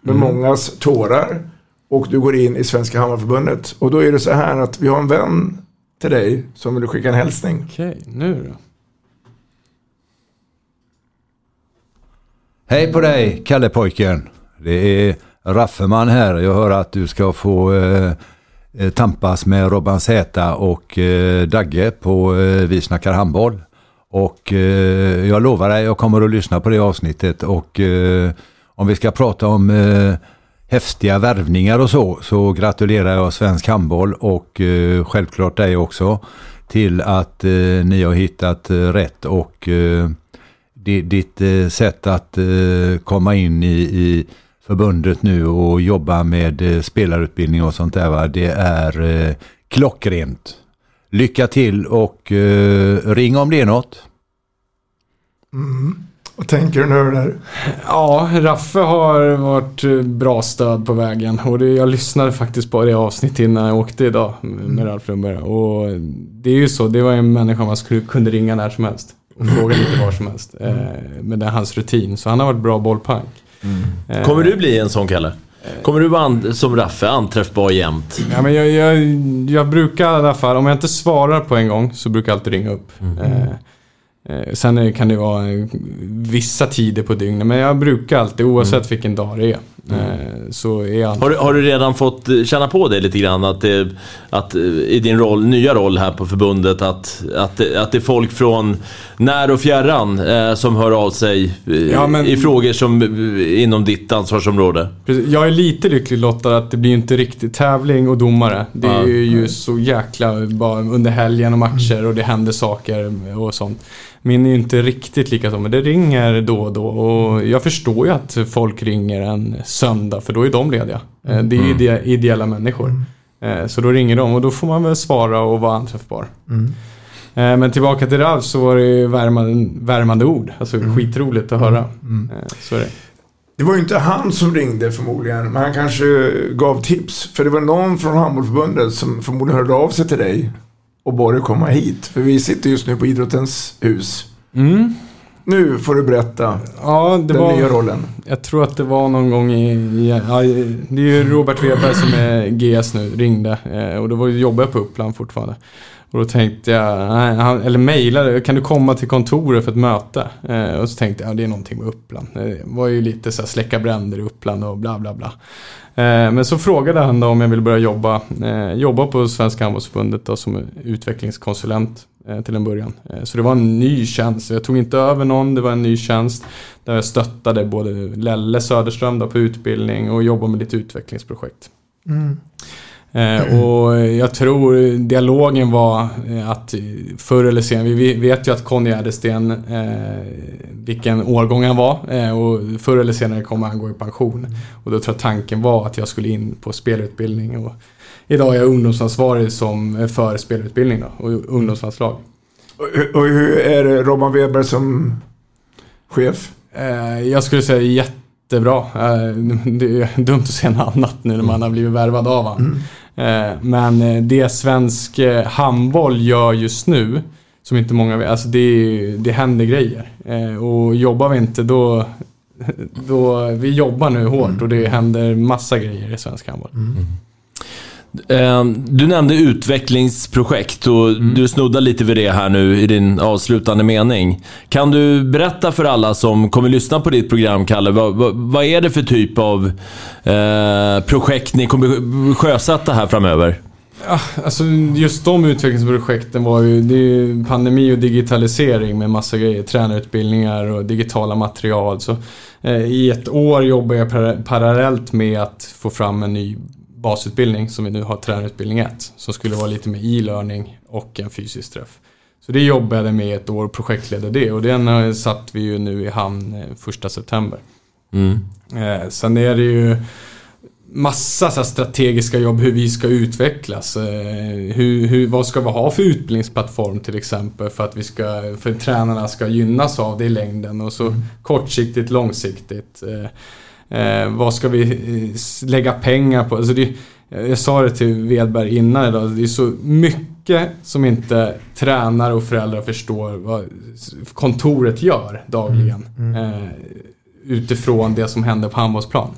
B: Med mångas tårar. Och du går in i Svenska Hammarförbundet. Och då är det så här att vi har en vän till dig som vill skicka en hälsning.
D: Okej, nu då.
E: Hej på dig, Kalle pojken. Det är Raffeman här. Jag hör att du ska få eh, tampas med Robban Z och eh, Dagge på eh, Vi snackar handboll. Och eh, jag lovar dig, jag kommer att lyssna på det avsnittet. Och eh, om vi ska prata om eh, häftiga värvningar och så, så gratulerar jag svensk handboll och eh, självklart dig också till att eh, ni har hittat eh, rätt och eh, ditt eh, sätt att eh, komma in i, i förbundet nu och jobba med eh, spelarutbildning och sånt där, va? det är eh, klockrent lycka till och eh, ring om det är något.
B: Mm. Vad tänker du nu där?
D: Ja, Raffe har varit eh, bra stöd på vägen. Och det, jag lyssnade faktiskt på det avsnittet innan jag åkte idag med Ralf Lundberg. Och det är ju så, det var en människa man skulle, kunde ringa när som helst. Och fråga lite var som helst. Eh, men det är hans rutin. Så han har varit bra bollpank. Eh,
C: Kommer du bli en sån Kalle? Kommer du vara som Raffe, anträffbar jämt?
D: Ja, men jag, jag, jag brukar i alla fall, om jag inte svarar på en gång så brukar jag alltid ringa upp. Eh, eh, sen kan det vara eh, vissa tider på dygnet, men jag brukar alltid, oavsett vilken dag det är, eh, så är jag
C: Har du, har du redan fått eh, känna på det lite grann? Att, det, att eh, i din roll, nya roll här på förbundet, att, att, det- att det är folk från när och fjärran eh, som hör av sig
D: Ja, men-
C: i frågor som inom ditt ansvarsområde?
D: Precis. Jag är lite lycklig lottad att det blir inte riktigt tävling och domare. Det är
C: Ja.
D: ju så jäkla bara under helgen och matcher och det händer saker och sånt. Min är ju inte riktigt lika så, men det ringer då och då. Och jag förstår ju att folk ringer en söndag, för då är de lediga. Eh, Det är ju ide- ideella människor. Eh, Så då ringer de och då får man väl svara och vara anträffbar. Eh, Men tillbaka till Ralf så var det ju värmande, värmande ord. Alltså skitroligt att höra. Eh, Så är det.
B: Det var ju inte han som ringde förmodligen, men han kanske gav tips. För det var någon från Handbollförbundet som förmodligen hörde av sig till dig och bad dig komma hit. För vi sitter just nu på Idrottens hus.
D: Mm.
B: Nu får du berätta
D: Ja, det
B: den
D: var...
B: nya rollen.
D: Jag tror att det var någon gång i... i ja, det är ju Robert Weberg som är GS nu, ringde. Eh, och då var, jobbade jag på Uppland fortfarande. Och då tänkte jag, nej, han, eller mejlade, kan du komma till kontoret för ett möte? Eh, och så tänkte jag, ja, det är någonting med Uppland. Eh, det var ju lite så här släcka bränder i Uppland och bla bla bla. Eh, men så frågade han då om jag ville börja jobba, eh, jobba på Svenska Handbollsförbundet då, som utvecklingskonsulent eh, till en början. Eh, så det var en ny tjänst. Jag tog inte över någon, det var en ny tjänst. Där jag stöttade både Lelle Söderström då på utbildning och jobbade med lite utvecklingsprojekt.
B: Mm.
D: Eh, och jag tror dialogen var eh, att förr eller senare, vi vet ju att Conny Ädersten, eh, vilken årgång han var eh, och förr eller senare kommer han gå i pension. Och då tror jag tanken var att jag skulle in på spelutbildning och idag är jag ungdomsansvarig som för spelutbildning då, och ungdomslandslag.
B: Och, hur- och hur är det Robban Weber som chef?
D: Eh, jag skulle säga jättebra. Eh, det är dumt att säga något annat nu när man har blivit värvad av han. Eh, men eh, det svensk eh, handboll gör just nu, som inte många vet, alltså det, det händer grejer. Och jobbar vi inte då, då, vi jobbar nu hårt och det händer massa grejer i svensk handboll.
C: Eh, Du nämnde utvecklingsprojekt och du snuddar lite vid det här nu i din avslutande mening. Kan du berätta för alla som kommer lyssna på ditt program, Kalle, vad, vad, vad är det för typ av eh, projekt ni kommer sjösätta här framöver?
D: Ja, alltså just de utvecklingsprojekten var ju, det är ju pandemi och digitalisering med massa grejer. Tränarutbildningar och digitala material. Så, eh, I ett år jobbar jag par- parallellt med att få fram en ny basutbildning som vi nu har tränarutbildning 1. Som skulle vara lite med e-learning och en fysisk träff. Så det jobbade jag med ett år och projektledde det och den eh, satt vi ju nu i hamn eh, första september.
C: Mm.
D: Eh, sen är det ju massa så strategiska jobb hur vi ska utvecklas. Eh, hur, hur, vad ska vi ha för utbildningsplattform till exempel för att vi ska, för tränarna ska gynnas av det i längden och så kortsiktigt, långsiktigt. Eh, vad ska vi eh, lägga pengar på? Alltså det, jag sa det till Vedberg innan idag, det är så mycket som inte tränare och föräldrar förstår vad kontoret gör dagligen. Eh, utifrån det som händer på handbollsplan.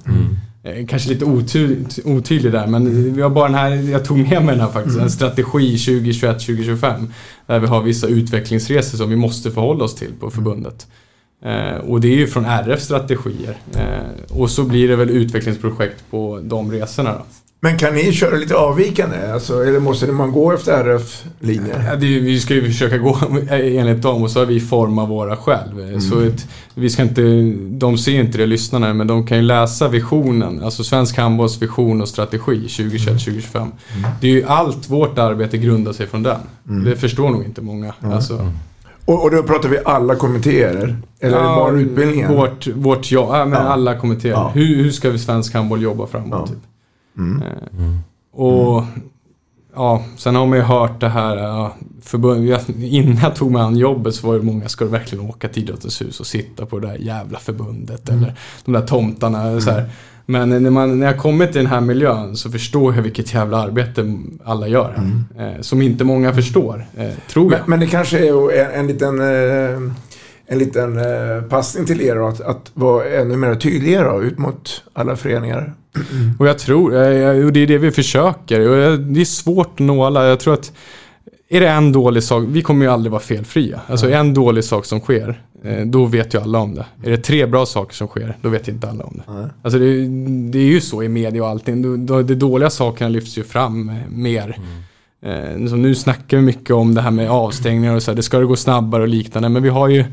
D: Eh, Kanske lite oty otydlig där, men vi har bara den här, jag tog med mig den här faktiskt, en strategi 2021-2025. Där vi har vissa utvecklingsresor som vi måste förhålla oss till på förbundet. Eh, och det är ju från RF strategier. Eh, och så blir det väl utvecklingsprojekt på de resorna då.
B: Men kan ni köra lite avvikande? Alltså, eller måste man gå efter RF-linjer?
D: Ja, vi ska ju försöka gå enligt dem och så har vi format våra själv. Så ett, vi ska inte, de ser inte det lyssnarna men de kan ju läsa visionen, alltså Svensk Handbolls vision och strategi 2021-2025. Det är ju allt vårt arbete grundar sig från den. Det förstår nog inte många. Alltså,
B: Och, och då pratar vi alla kommittéer? Eller det bara utbildningen?
D: Vårt, vårt jobb, ja, men
B: Ja.
D: alla kommittéer.
B: Ja.
D: Hur, hur ska vi svensk handboll jobba framåt? Typ?
B: Mm.
D: Eh, Och ja, sen har man ju hört det här, ja, förbund, innan jag tog mig an jobbet så var det många, ska du verkligen åka till Idrottens hus och sitta på det där jävla förbundet eller de där tomtarna. Så här. Men när, man, när jag kommit till den här miljön så förstår jag vilket jävla arbete alla gör här. Eh, som inte många förstår, eh, tror jag.
B: Men, men det kanske är en, en liten, eh, en liten eh, passning till er att, att vara ännu mer tydliga då, ut mot alla föreningar.
D: Och jag tror, eh, och det är det vi försöker. Och det är svårt att nå alla. Jag tror att är det en dålig sak, vi kommer ju aldrig vara felfria. Alltså en dålig sak som sker, eh, då vet ju alla om det. Är det tre bra saker som sker, då vet inte alla om det. Alltså det, det är ju så i media och allting. De dåliga sakerna lyfts ju fram eh, mer. Eh, Så nu snackar vi mycket om det här med avstängningar och så här, det ska det gå snabbare och liknande. Men vi har ju eh,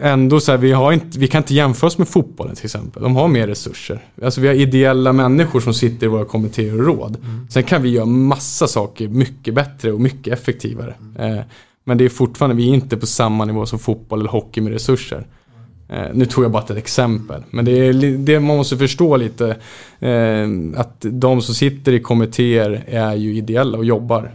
D: ändå så här, vi, har inte, vi kan inte jämföra oss med fotbollen till exempel. De har mer resurser. Alltså vi har ideella människor som sitter i våra kommittéer och råd. Sen kan vi göra massa saker mycket bättre och mycket effektivare. Eh, Men det är fortfarande, vi är inte på samma nivå som fotboll eller hockey med resurser. Eh, nu tog jag bara ett exempel, men det är det man måste förstå lite. Eh, att de som sitter i kommittéer är ju ideella och jobbar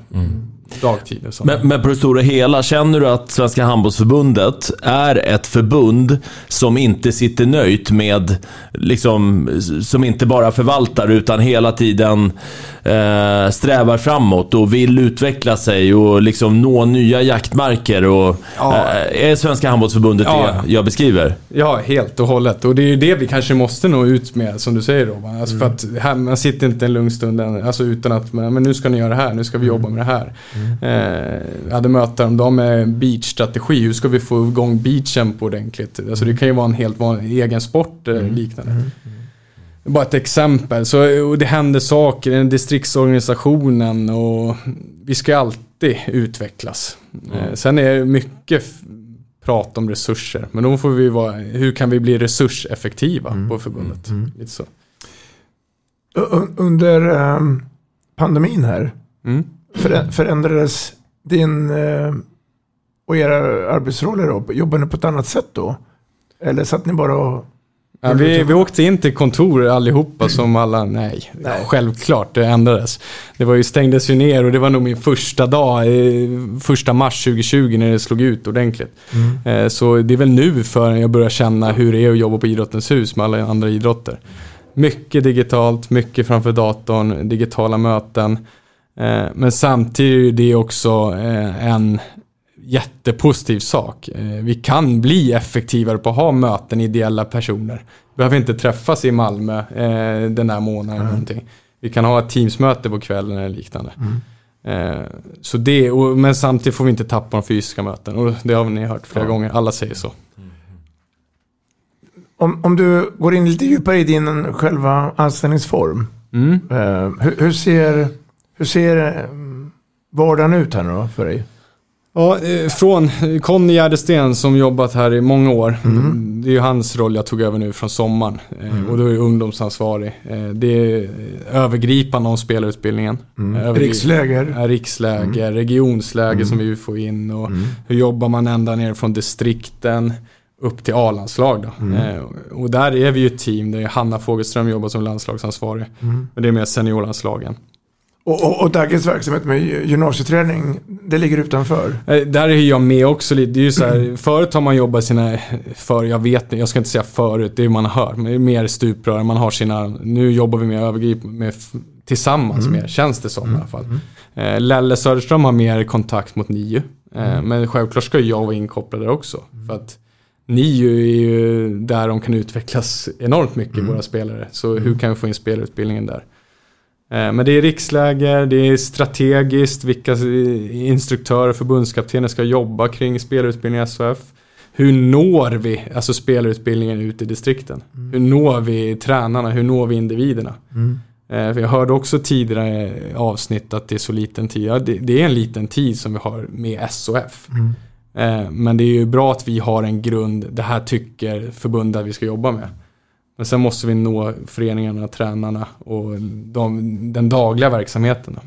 D: dagtid och.
C: Men, men på det stora hela, känner du att Svenska Handbollsförbundet är ett förbund som inte sitter nöjt med, liksom, som inte bara förvaltar utan hela tiden eh, strävar framåt och vill utveckla sig och liksom nå nya jaktmarker? Och, eh, är Svenska Handbollsförbundet
D: Ja.
C: det jag beskriver?
D: Ja, helt och hållet. Och det är ju det vi kanske måste nå ut med, som du säger Robban. Alltså för att här, man sitter inte en lugn stund än, alltså utan att, men men nu ska ni göra det här, nu ska vi jobba med det här. Eh, jag hade möte om dem med beachstrategi, hur ska vi få igång beachen på ordentligt? Alltså det kan ju vara en helt vanlig egen sport eh, liknande. Bara ett exempel. Så, och det händer saker i den distriktsorganisationen och vi ska alltid utvecklas. Eh, sen är det mycket prat om resurser. Men då får vi vara, hur kan vi bli resurseffektiva på förbundet? Lite så.
B: Under ehm, pandemin här,
D: Mm.
B: förä- förändrades din eh, och era arbetsroller då? Jobbade ni på ett annat sätt då? Eller satt ni bara och...
D: Ja, vi, vi åkte in till kontor allihopa som alla, nej, självklart det ändrades. Det var ju, stängdes ju ner och det var nog min första dag, eh, första mars 2020 när det slog ut ordentligt. Eh, Så det är väl nu förrän jag börjar känna hur det är att jobba på Idrottens hus med alla andra idrotter. Mycket digitalt, mycket framför datorn, digitala möten. Eh, Men samtidigt är det också en jättepositiv sak. Eh, Vi kan bli effektivare på att ha möten ideella personer. Vi behöver inte träffas i Malmö eh, den här månaden eller någonting. Vi kan ha ett teamsmöte på kvällen eller liknande. Eh, så det, och, men samtidigt får vi inte tappa de fysiska möten. Och det har ni hört flera gånger, alla säger så.
B: Om, om du går in lite djupare i din själva anställningsform.
D: Mm.
B: Eh, hur, hur ser, hur ser vardagen ut här nu då för dig?
D: Ja, eh, från Conny Gärdesten som jobbat här i många år. Det är ju hans roll jag tog över nu från sommaren. Eh, Och då är jag ungdomsansvarig. Eh, Det är övergripande om spelarutbildningen. Övergri-
B: Riksläger.
D: Ja, riksläger, regionsläger som vi vill få in. Och hur jobbar man ända ner från distrikten upp till A-landslag då. Eh, Och där är vi ju ett team där Hanna Fogelström jobbar som landslagsansvarig. Men det är mer seniorlandslagen.
B: Och, och, och Dagges verksamhet med gymnasieträning, det ligger utanför.
D: Eh, Där är jag med också lite. Det är ju så här, förut har man jobbat sina, för, jag vet inte, jag ska inte säga förut, det är man hör, men det är mer stuprör, man har sina, nu jobbar vi mer övergripande, tillsammans mer, känns det som i alla fall. Eh, Lelle Söderström har mer kontakt mot NIU, eh, men självklart ska jag vara inkopplad där också. För att NIU är ju där de kan utvecklas enormt mycket, våra spelare. Så hur kan vi få in spelarutbildningen där? Eh, Men det är riksläger, det är strategiskt, vilka instruktörer, förbundskaptener ska jobba kring spelarutbildning i SHF. Hur når vi alltså spelarutbildningen ut i distrikten? Hur når vi tränarna? Hur når vi individerna? Eh, För jag hörde också tidigare avsnitt att det är så liten tid. Ja, det, det är en liten tid som vi har med SHF. Eh, Men det är ju bra att vi har en grund, det här tycker förbundet vi ska jobba med. Men sen måste vi nå föreningarna, tränarna och de, den dagliga verksamheten.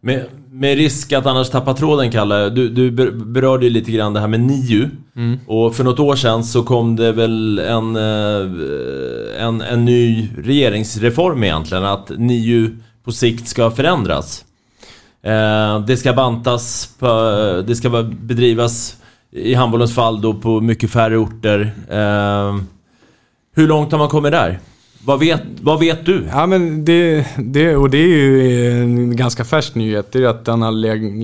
C: Med, med risk att annars tappa tråden, Kalle. Du, du ber- berörde ju lite grann det här med NIU.
D: Mm.
C: Och för något år sedan så kom det väl en, eh, en, en ny regeringsreform egentligen. Att NIU på sikt ska förändras. Eh, det ska bantas, det ska bedrivas i handbollens fall då på mycket färre orter. Eh, hur långt har man kommit där? Vad vet, vad vet du?
D: Ja men det, det, och det är ju en ganska färsk nyhet, det är att den har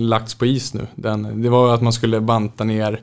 D: lagts på is nu. Den, det var att man skulle banta ner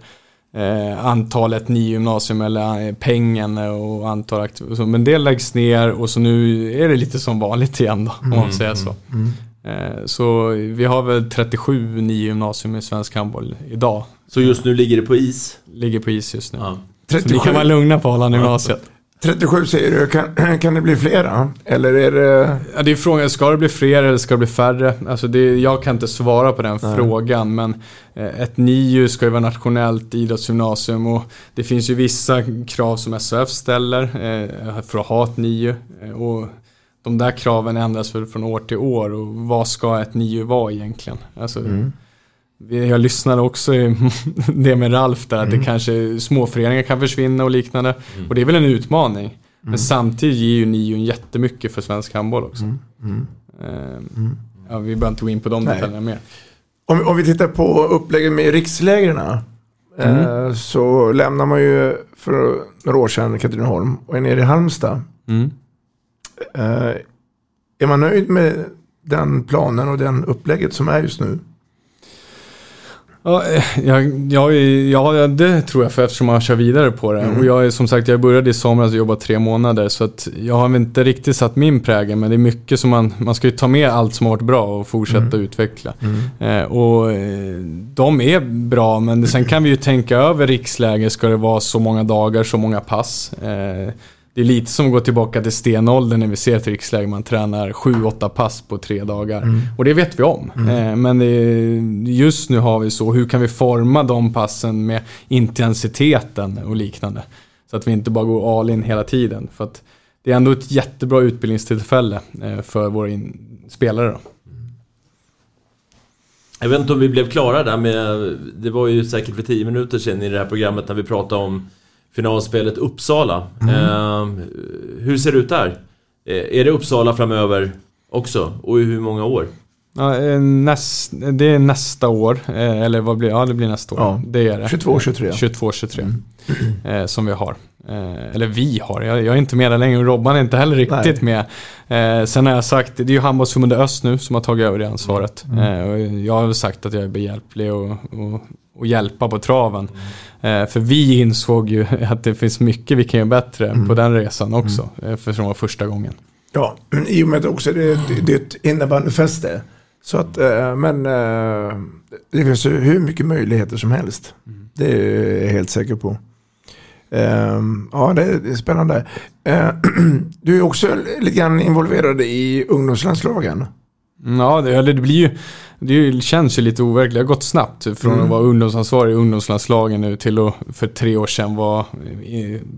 D: eh, antalet nio gymnasium eller eh, pengen och antal aktiv- och så. Men det läggs ner och så nu är det lite som vanligt igen då, om man
C: Mm,
D: säger så.
B: mm.
D: Eh, så vi har väl 37 nio gymnasium i svensk handboll idag.
C: Så just nu ligger det på is?
D: Ligger på is just nu.
C: Ja.
D: Så ni
B: 37.
D: kan vara lugna på Arlanda gymnasiet.
B: 37 säger du, kan, kan det bli flera? Eller är det...
D: Ja, det är frågan, ska det bli fler eller ska det bli färre? Alltså det, jag kan inte svara på den
B: Nej.
D: frågan, men eh, ett NIU ska ju vara nationellt idrottsgymnasium och det finns ju vissa krav som SHF ställer eh, för att ha ett NIU. Eh, och de där kraven ändras väl från år till år och vad ska ett NIU vara egentligen? Alltså,
B: Mm.
D: Jag lyssnade också i det med Ralf där, att
B: Mm.
D: det kanske småföreningar kan försvinna och liknande. Och det är väl en utmaning.
B: Mm.
D: Men samtidigt ger ju NIU jättemycket för svensk handboll också.
B: Mm.
D: Ehm, Ja, vi behöver inte gå in på de
B: Nej.
D: detaljerna mer.
B: Om, om vi tittar på upplägget med rikslägren
D: Mm.
B: eh, så lämnar man ju för några år sedan Katrineholm och är nere i Halmstad.
D: Mm.
B: Eh, är man nöjd med den planen och den upplägget som är just nu?
D: Ja, eh, jag, jag, ja, det tror jag för eftersom man kör vidare på det.
B: Mm.
D: Och jag är som sagt, jag började i somras och jobbade tre månader. Så att jag har inte riktigt satt min prägel. Men det är mycket som man, man ska ju ta med allt som har varit bra och fortsätta
B: Mm.
D: utveckla. Eh, och eh, de är bra, men sen kan vi ju tänka över riksläge. Ska det vara så många dagar, så många pass? Eh, det är lite som att gå tillbaka till stenåldern när vi ser ett riksläge. Man tränar 7-8 pass på tre dagar.
B: Mm.
D: Och det vet vi om. Eh, men det, just nu har vi så, hur kan vi forma de passen med intensiteten och liknande? Så att vi inte bara går all in hela tiden. För att det är ändå ett jättebra utbildningstillfälle eh, för våra in- spelare. Då.
C: Jag vet inte om vi blev klara där med... Det var ju säkert för 10 minuter sedan i det här programmet när vi pratade om finalspelet Uppsala. Eh, hur ser det ut där? Eh, är det Uppsala framöver också? Och i hur många år?
D: Ja, eh, näst, det är nästa år, eh, eller vad blir Ja, det blir nästa år.
B: Ja,
D: det är det.
B: 22, 23.
D: 22-23. Eh, som vi har. Eh, eller vi har, jag, jag är inte med där längre och Robban är inte heller riktigt med. Eh, sen har jag sagt, det är ju handbollsförbundet Öst nu som har tagit över det ansvaret. Eh, och jag har sagt att jag är behjälplig och, och, och hjälpa på traven. Eh, för vi insåg ju att det finns mycket vi kan göra bättre på den resan också. Eh, för det var första gången.
B: Ja, i och med att också det, det, det är ett innebandyfäste. Så att, eh, men det finns ju hur mycket möjligheter som helst. Det är jag helt säker på. Ehm, Ja, det är spännande. Du är också lite grann involverad i ungdomslandslagen.
D: Ja, det, eller det blir ju, det känns ju lite overkligt. Det har gått snabbt från
B: Mm.
D: att vara ungdomsansvarig i ungdomslandslagen nu till att för tre år sedan vara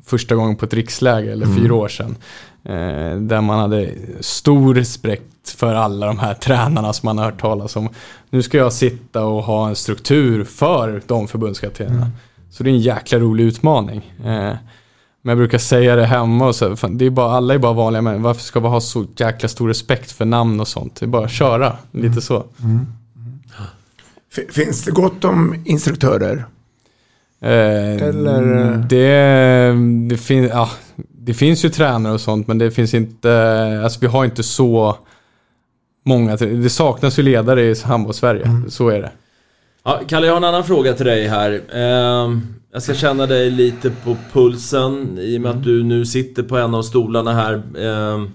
D: första gången på ett riksläge, eller
B: Mm.
D: fyra år sedan. Eh, där man hade stor respekt för alla de här tränarna som man har hört talas om. Nu ska jag sitta och ha en struktur för de förbundskaptenerna.
B: Mm.
D: Så det är en jäkla rolig utmaning. Eh, men jag brukar säga det hemma och så, fan, det är bara, alla är bara vanliga män. Varför ska vi ha så jäkla stor respekt för namn och sånt? Det är bara att köra, lite så.
B: F- Finns det gott om instruktörer?
D: Eh,
B: Eller-
D: Det, det, fin, ja, det finns ju tränare och sånt, men det finns inte, alltså vi har inte så många, det saknas ju ledare i handbolls-Sverige, så är det.
C: Ja, Kalle, jag har en annan fråga till dig här. Ehm, jag ska känna dig lite på pulsen i och med att du nu sitter på en av stolarna här. ehm,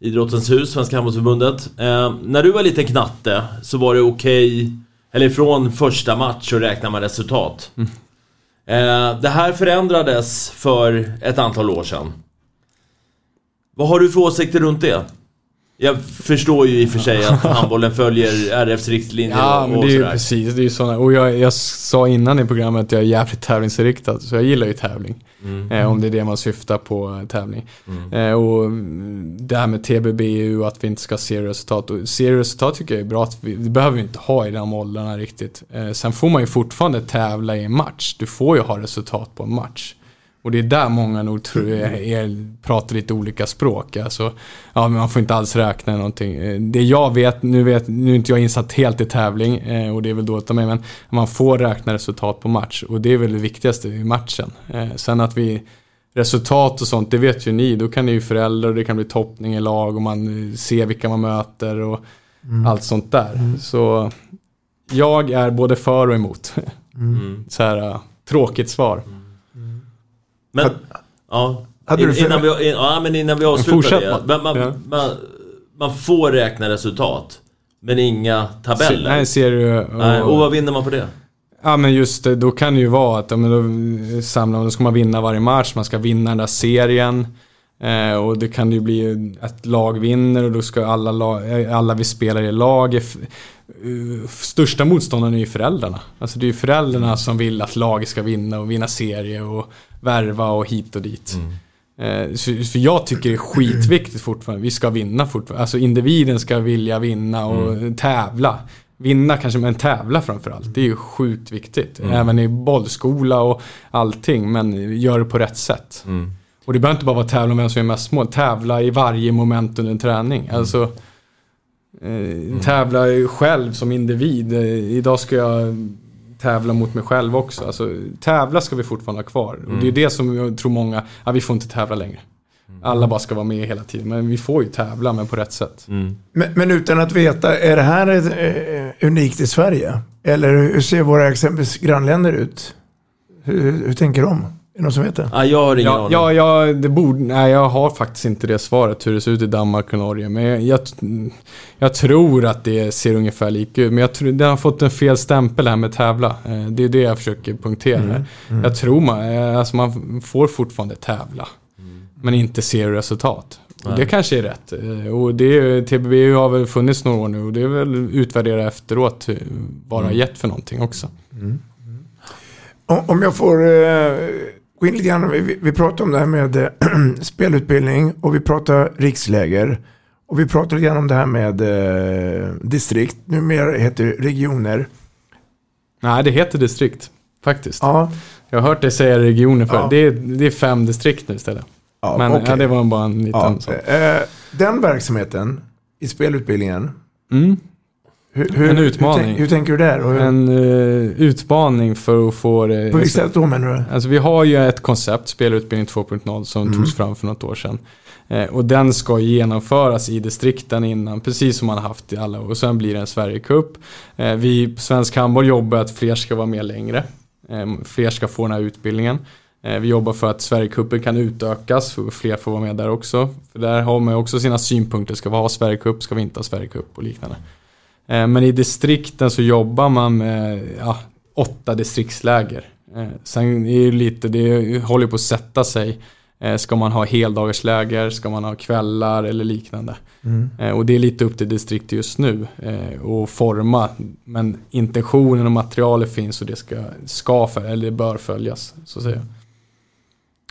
C: Idrottens hus, Svenska Handbollsförbundet. Ehm, när du var liten knatte så var det okej, eller från första match så räknar man resultat. Ehm, det här förändrades för ett antal år sedan. Vad har du för åsikter runt det? Jag förstår ju i och för sig att handbollen följer RFs riktlinjer
D: Ja,
C: och,
D: men
C: och
D: det är ju
C: sådär.
D: precis, det är ju sådana, och jag, jag sa innan i programmet att jag är jävligt tävlingsinriktad, så jag gillar ju tävling.
C: Mm.
D: Eh, om det är det man syftar på, eh, tävling.
C: Mm.
D: Eh, och det här med TBBU, att vi inte ska se resultat. Och se resultat tycker jag är bra, att vi, det behöver vi inte ha i de åldrarna riktigt. Eh, sen får man ju fortfarande tävla i en match. Du får ju ha resultat på en match. Och det är där många nog tror jag är, pratar lite olika språk. Alltså, ja, men man får inte alls räkna någonting. Eh, Det jag vet, nu, vet, nu är inte jag insatt helt i tävling eh, och det är väl dåligt av mig, men man får räkna resultat på match och det är väl det viktigaste i matchen. Eh, Sen att vi resultat och sånt, det vet ju ni. Då kan det ju föräldrar och det kan bli toppning i lag och man ser vilka man möter och
B: Mm.
D: allt sånt där. Så jag är både för och emot.
C: Mm.
D: Så här, tråkigt svar.
C: Men, ja.
B: hade du
C: innan, vi, in, ja, men innan vi avslutar det.
D: man.
C: Man,
D: Ja.
C: man, man får räkna resultat. Men inga tabeller.
D: Nej, ser du. Och,
C: Nej, och vad vinner man på det?
D: Ja men just det, då kan det ju vara att ja, men då samlar då ska man vinna varje match, man ska vinna den där serien. Eh, och det kan ju bli att lag vinner och då ska alla, lag, alla vi spelar i lag. Eh, största motståndaren är ju föräldrarna. Alltså det är ju föräldrarna som vill att laget ska vinna och vinna serie och värva och hit och dit. Eh, så, för jag tycker det är skitviktigt fortfarande. Vi ska vinna fortfarande. Alltså individen ska vilja vinna och tävla. Vinna kanske, men tävla framförallt. Det är ju sjukt viktigt. Även i bollskola och allting. Men gör det på rätt sätt. Och det behöver inte bara vara tävla om vem som är mest mål. Tävla i varje moment under en träning. Alltså eh, tävla själv som individ. Eh, idag ska jag tävla mot mig själv också. Alltså, tävla ska vi fortfarande ha kvar. Och det är det som jag tror många, ja, vi får inte tävla längre. Alla bara ska vara med hela tiden. Men vi får ju tävla, men på rätt sätt.
B: Men, men utan att veta, är det här ett, eh, unikt i Sverige? Eller hur ser våra exempelvis grannländer ut? Hur, hur, hur tänker de? Det någon som vet det?
C: Ja, jag har ingen
D: Ja,
C: aning.
D: ja, ja, det borde, nej, jag har faktiskt inte det svaret hur det ser ut i Danmark och Norge. Men jag, jag, jag tror att det ser ungefär lika ut. Men jag tror, det har fått en fel stämpel här med tävla. Eh, Det är det jag försöker punktera. Jag tror man, eh, alltså man får fortfarande tävla. Men inte ser resultat. Och det kanske är rätt. Eh, Och det, är- TBB har väl funnits några år nu och det är väl utvärdera efteråt vad det har gett för någonting också.
B: Om, om jag får gå in lite grann. Vi, vi pratar om det här med eh, spelutbildning och vi pratar riksläger. Och vi pratar lite grann om det här med eh, distrikt. Numera heter det regioner.
D: Nej, det heter distrikt. Faktiskt.
B: Ja,
D: Jag har hört dig säga regioner för
B: Ja.
D: det, är, det är fem distrikt nu istället.
B: ja
D: Men
B: okej.
D: ja, det var bara en liten
B: ja,
D: sån.
B: eh, Den verksamheten i spelutbildningen.
D: Mm.
B: Hur, hur,
D: En
B: Hur,
D: utmaning.
B: tänk- hur tänker du där? Hur,
D: En uh, utmaning för att få det.
B: på vilket sätt då menar du?
D: Alltså vi har ju ett koncept, spelutbildning 2.0, som
B: Mm.
D: togs fram för något år sedan. Eh, och den ska genomföras i distrikten innan, precis som man har haft i alla år. Och sen blir det en Sverigecup. Eh, vi på Svensk Handboll jobbar att fler ska vara med längre. Eh, fler ska få den här utbildningen. Eh, vi jobbar för att Sverigecupen kan utökas, för fler får vara med där också. För där har man också sina synpunkter, ska vi ha Sverigecup, ska vi inte ha Sverigecup och liknande. Eh, Men i distrikten så jobbar man med ja, åtta distriktsläger. Eh, Sen är det lite, det håller på att sätta sig. Eh, Ska man ha heldagarsläger, ska man ha kvällar eller liknande. Eh, Och det är lite upp till distriktet just nu att forma. Men intentionen och materialet finns och det ska, ska för, eller bör följas. Så att säga.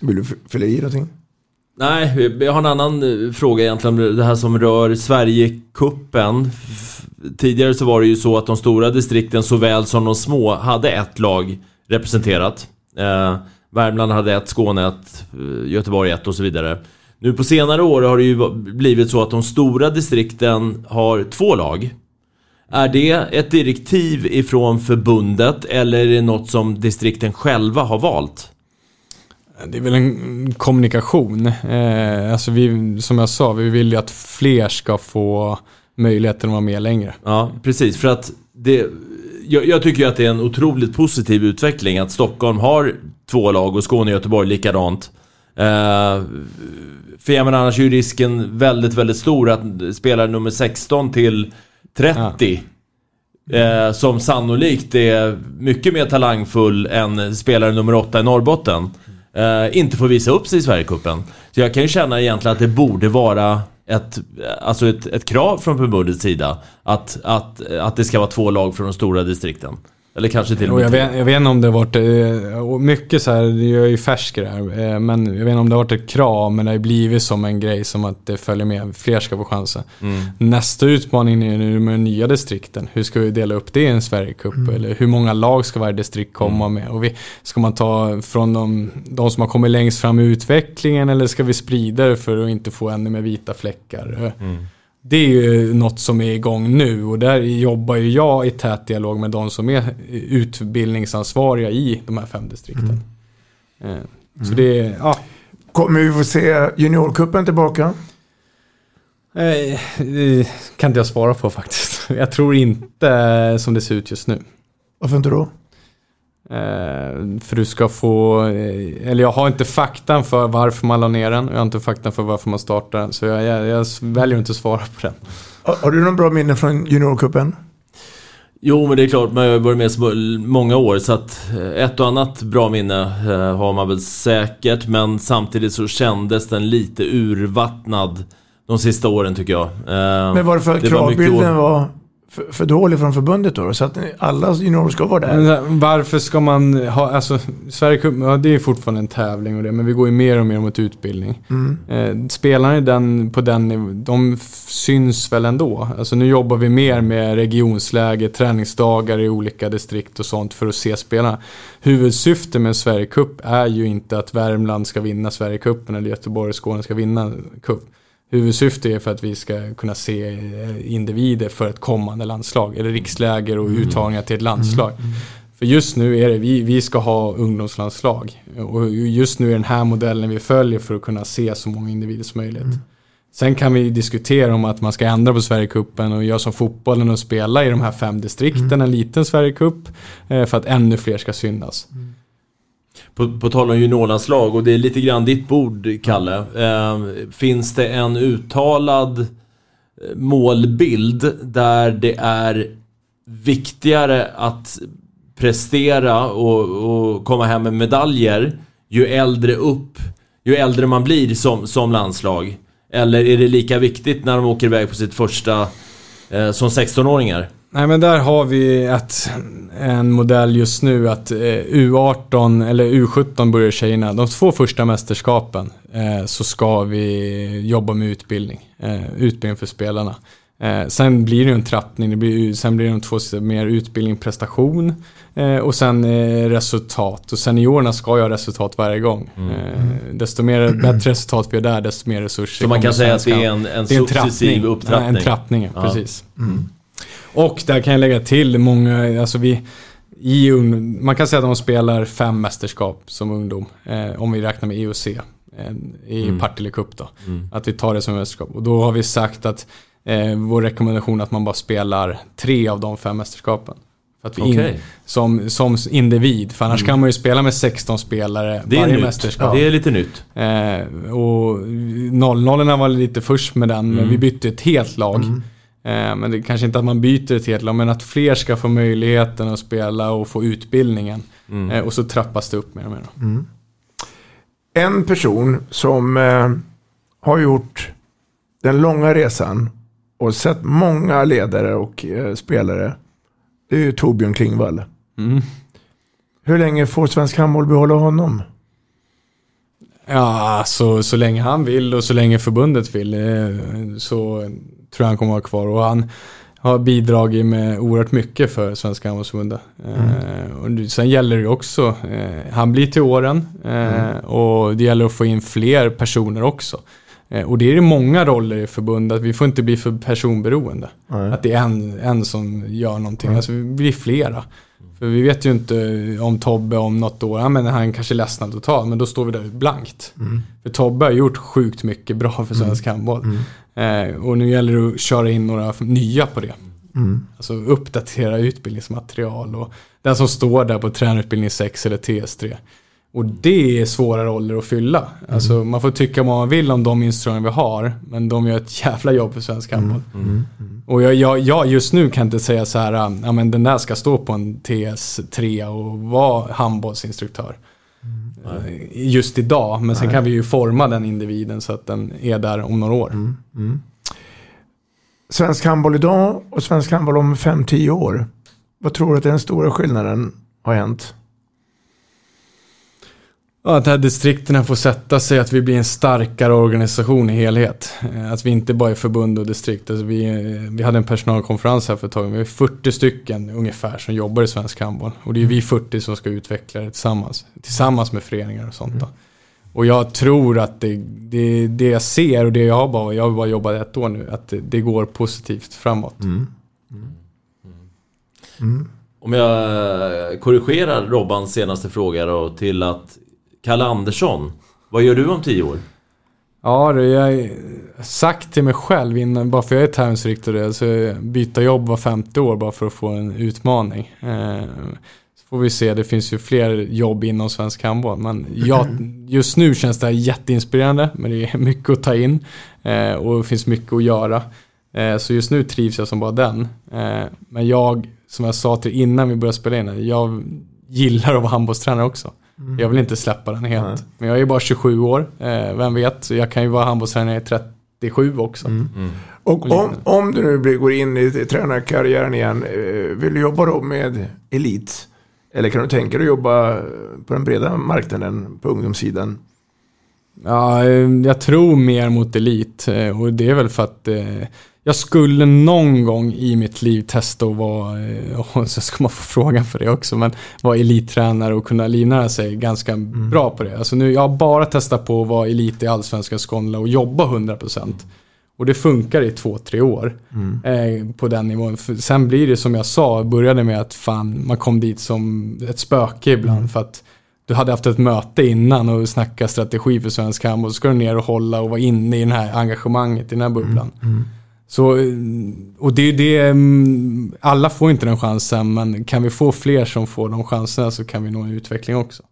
B: Vill du fylla i någonting?
C: Nej, jag har en annan eh, fråga egentligen. Det här som rör Sverigekuppen Tidigare så var det ju så att de stora distrikten såväl som de små hade ett lag representerat. Eh, Värmland hade ett, Skåne ett, eh, Göteborg ett och så vidare. Nu på senare år har det ju blivit så att de stora distrikten har två lag. Är det ett direktiv ifrån förbundet eller är det något som distrikten själva har valt?
D: Det är väl en kommunikation. Eh, alltså vi, som jag sa, vi vill ju att fler ska få möjligheten att vara med längre.
C: Ja, precis. För att det, jag, jag tycker ju att det är en otroligt positiv utveckling att Stockholm har två lag och Skåne och Göteborg likadant. Eh, för jag menar, annars är ju risken väldigt, väldigt stor att spelare nummer 16 till 30 eh, som sannolikt är mycket mer talangfull än spelare nummer 8 i Norrbotten eh, inte får visa upp sig i Sverigecupen. Så jag kan ju känna egentligen att det borde vara ett, alltså ett, ett krav från förbundets sida att, att, att det ska vara två lag från de stora distrikten. Eller kanske till och med
D: jag, vet, jag vet inte om det har varit, eh, mycket så här, jag är ju färsk i det här, eh, men jag vet inte om det har varit ett krav, men det har ju blivit som en grej som att det följer med, fler ska få chansen.
C: Mm.
D: Nästa utmaning är nu med nya distrikten. Hur ska vi dela upp det i en Sverigecup?
B: Mm.
D: Eller hur många lag ska varje distrikt komma med? Och vi, ska man ta från de, de som har kommit längst fram i utvecklingen eller ska vi sprida det för att inte få ännu mer vita fläckar?
C: Mm.
D: Det är ju något som är igång nu och där jobbar ju jag i tät dialog med de som är utbildningsansvariga i de här fem distrikten. Eh, Så det är, ja.
B: Kommer vi få se juniorkuppen tillbaka?
D: Eh, Det kan inte jag svara på faktiskt. Jag tror inte som det ser ut just nu.
B: Varför inte då?
D: Eh, För du ska få, eh, eller jag har inte faktan för varför man la ner den och jag har inte faktan för varför man startar den. Så jag, jag, jag väljer att inte svara på den.
B: Har, har du någon bra minne från juniorkuppen?
C: Jo, men det är klart, man har varit med så många år så att eh, ett och annat bra minne har man väl säkert. Men samtidigt så kändes den lite urvattnad de sista åren tycker jag.
B: Men var det för att
C: det var mycket
B: kravbilden var för, för dålig från förbundet då? Så att alla juniorer ska vara
D: Men
B: där?
D: här, varför ska man ha, alltså Sverigecup, ja det är fortfarande en tävling och det, men vi går ju mer och mer mot utbildning.
B: Mm.
D: Eh, spelarna den, på den de syns väl ändå. Alltså nu jobbar vi mer med regionsläge, träningsdagar i olika distrikt och sånt för att se spelarna. Huvudsyftet med en Sverigecup är ju inte att Värmland ska vinna Sverigecupen eller Göteborg och Skåne ska vinna cup. Huvudsyftet är för att vi ska kunna se eh, individer för ett kommande landslag, eller riksläger och uttagningar till ett landslag. För just nu är det, vi, vi ska ha ungdomslandslag. Och just nu är den här modellen vi följer för att kunna se så många individer som möjligt. Sen kan vi diskutera om att man ska ändra på Sverigecupen och göra som fotbollen och spela i de här fem distrikten, en liten Sverigecup, eh, för att ännu fler ska synas.
C: På, på tal om juniorlandslag, och det är lite grann ditt bord, Kalle. Eh, finns det en uttalad eh, målbild där det är viktigare att prestera och, och komma hem med medaljer ju äldre upp, ju äldre man blir som, som landslag? Eller är det lika viktigt när de åker iväg på sitt första eh, som 16-åringar?
D: Nej men där har vi ett, en modell just nu att eh, U18 eller U17 börjar tjejerna. De två första mästerskapen eh, så ska vi jobba med utbildning. Eh, utbildning för spelarna. Eh, sen blir det en trappning. Det blir, sen blir det de två sista mer utbildning, prestation eh, och sen eh, resultat. Och seniorerna ska ju ha resultat varje gång. Eh, desto mer, bättre resultat vi har där, desto mer resurser
C: Så man kan säga att det är en- en
D: Det är
C: successiv
D: trappning.
C: upptrappning.
D: Ja, en trappning,
C: Ja.
D: precis. Och där kan jag lägga till många, alltså vi, i man kan säga att de spelar fem mästerskap som ungdom. Eh, om vi räknar med EOC eh, i
C: Mm.
D: Partille Cup då.
C: Mm.
D: Att vi tar det som mästerskap. Och då har vi sagt att eh, vår rekommendation är att man bara spelar tre av de fem mästerskapen. För att vi in,
C: Okej.
D: som, som individ, för annars
C: Mm.
D: kan man ju spela med 16 spelare
C: Det
D: varje
C: nytt.
D: mästerskap.
C: Det är lite nytt.
D: Eh, och 00 var lite först med den, men
C: Mm.
D: vi bytte ett helt lag. Eh, men det är kanske inte att man byter ett helt lag, men att fler ska få möjligheten att spela och få utbildningen.
C: Mm.
D: Eh, och så trappas det upp mer och mer.
B: Mm. En person som eh, har gjort den långa resan och sett många ledare och eh, spelare. Det är ju Torbjörn Klingvall.
D: Mm.
B: Hur länge får svensk handboll behålla honom?
D: Ja, så, så länge han vill och så länge förbundet vill eh, så tror jag han kommer vara kvar. Och han har bidragit med oerhört mycket för Svenska handbollsförbundet. Eh, och det- sen gäller det också, eh, han blir till åren eh, och det gäller att få in fler personer också. Eh, och det är det många roller i förbundet, vi får inte bli för personberoende.
B: Nej.
D: Att det är en, en som gör någonting,
B: Nej.
D: alltså vi blir flera. För vi vet ju inte om Tobbe om något år, ja, men han kanske ledsnar totalt, men då står vi där blankt.
B: Mm.
D: För Tobbe har gjort sjukt mycket bra för svensk handboll. Eh, och nu gäller det att köra in några nya på det.
B: Mm.
D: Alltså uppdatera utbildningsmaterial och den som står där på tränarutbildning 6 eller TS3. Och det är svåra roller att fylla. Alltså man får tycka vad man vill om de instruktioner vi har, men de gör ett jävla jobb för svensk handboll.
B: Mm.
D: Och jag, jag, jag just nu kan inte säga så här, ja men den där ska stå på en TS3 och vara handbollsinstruktör. Eh, Just idag, men sen
B: Nej.
D: kan vi ju forma den individen så att den är där om några år.
B: Mm. Svensk handboll idag och svensk handboll om 5-10 år. vad tror du att den stora skillnaden har hänt?
D: Ja, att här distrikterna får sätta sig, att vi blir en starkare organisation i helhet. Eh, Att vi inte bara är förbund och distrikt. Alltså vi, eh, vi hade en personalkonferens här för ett tag Vi är 40 stycken ungefär som jobbar i svensk handboll. Och det är vi 40 som ska utveckla det tillsammans. Tillsammans med föreningar och sånt då. Och jag tror att det, det, det jag ser och det jag har bara, jag har bara jobbat ett år nu, att det, det går positivt framåt.
C: Om jag korrigerar Robbans senaste fråga då till att Kalle Andersson, vad gör du om tio år?
D: Ja, det jag har sagt till mig själv innan, bara för jag är tävlingsriktad, så byta jobb var femte år bara för att få en utmaning. Eh, så får vi se, det finns ju fler jobb inom svensk handboll. Men jag, just nu känns det här jätteinspirerande, men det är mycket att ta in eh, och det finns mycket att göra. Eh, så just nu trivs jag som bara den. Men jag, som jag sa till innan vi började spela in, jag gillar att vara handbollstränare också.
B: Mm.
D: Jag vill inte släppa den helt.
B: Nej.
D: Men jag är bara 27 år, eh, vem vet. Så jag kan ju vara handbollstränare i 37 också.
B: Mm. Och om, om du nu blir, går in i tränarkarriären igen, eh, vill du jobba då med elit? Eller kan du tänka dig att jobba på den breda marknaden på ungdomssidan?
D: Ja, eh, jag tror mer mot elit. eh, Och det är väl för att eh, jag skulle någon gång i mitt liv testa att vara, eh, och så ska man få frågan för det också, men vara elittränare och kunna livnära sig ganska bra på det. Alltså nu, jag har bara testat på att vara elit i Allsvenskan Skåne och jobba 100%. Och det funkar i två, tre år eh, på den nivån. För sen blir det som jag sa, började med att fan, man kom dit som ett spöke ibland för att du hade haft ett möte innan och snackat strategi för svensk handboll. Så ska du ner och hålla och vara inne i det här engagemanget, i den här bubblan. Så, eh, och det är det, mm, alla får inte den chansen, men kan vi få fler som får de chanserna så kan vi nå en utveckling också.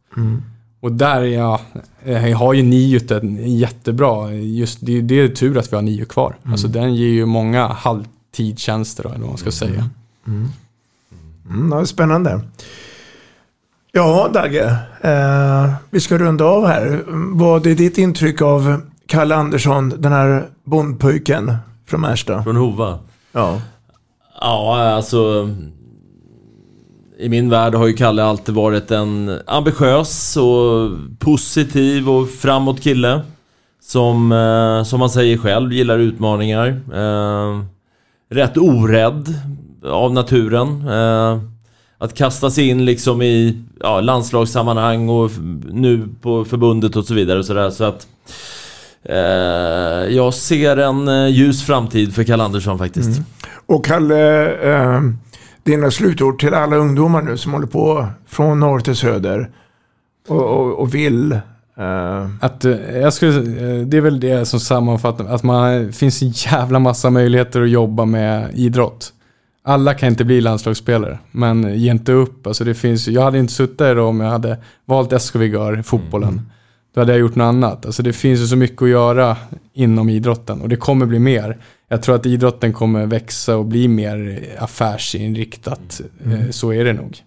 D: Och där är jag, eh, har ju NIUT en jättebra, just det, det är tur att vi har NIU kvar. Alltså den ger ju många halvtidstjänster då, eller vad man ska säga.
B: Mm, det är spännande. Ja, Dagge. Eh, vi ska runda av här. Vad är ditt intryck av Kalle Andersson, den här bondpojken från Märsta?
C: Från Hova?
B: Ja.
C: Ja, alltså... I min värld har ju Kalle alltid varit en ambitiös och positiv och framåt kille. Som, eh, som man säger själv, gillar utmaningar. Eh, rätt orädd av naturen. Eh, att kasta sig in liksom i ja, landslagssammanhang och nu på förbundet och så vidare. Och så, där, så att jag ser en eh, ljus framtid för Kalle Andersson faktiskt.
B: Och Kalle, eh, dina slutord till alla ungdomar nu som håller på från norr till söder och, och, och vill. Eh,
D: Att, eh, jag skulle, eh, det är väl det som sammanfattar, att man det finns en jävla massa möjligheter att jobba med idrott. Alla kan inte bli landslagsspelare, men ge inte upp. Alltså det finns, jag hade inte suttit där om jag hade valt SKV Gör, fotbollen. Då hade jag gjort något annat. Alltså det finns ju så mycket att göra inom idrotten och det kommer bli mer. Jag tror att idrotten kommer växa och bli mer affärsinriktat. Eh, Så är det nog.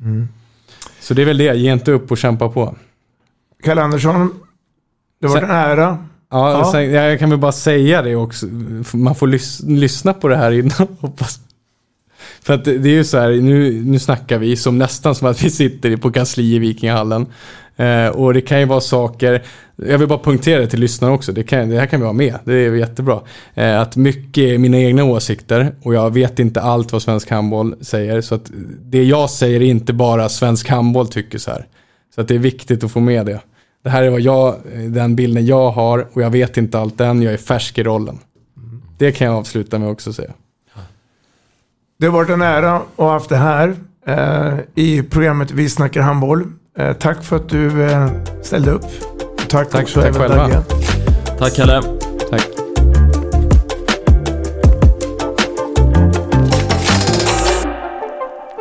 D: Så det är väl det, ge inte upp och kämpa på.
B: Kalle Andersson, det var en ära.
D: Ja,
B: Ja.
D: Sen, jag kan väl bara säga det också. Man får lys- lyssna på det här innan. Hoppas. För att det det är ju så här, nu, nu snackar vi som nästan som att vi sitter på kansli i Vikingahallen. Eh, och det kan ju vara saker, jag vill bara punktera det till lyssnarna också, det, kan, det här kan vi ha med, det är jättebra. Eh, att mycket är mina egna åsikter och jag vet inte allt vad svensk handboll säger. Så att det jag säger är inte bara svensk handboll tycker så här. Så att det är viktigt att få med det. Det här är vad jag, eh, den bilden jag har och jag vet inte allt än, jag är färsk i rollen. Det kan jag avsluta med också säga.
B: Det har varit en ära att ha haft det här eh, i programmet Vi snackar handboll. Eh, tack för att du eh, ställde upp. Tack,
D: Tack-
B: också
D: tack
B: även
D: själva.
B: Dagge.
C: Tack Kalle.
D: Tack.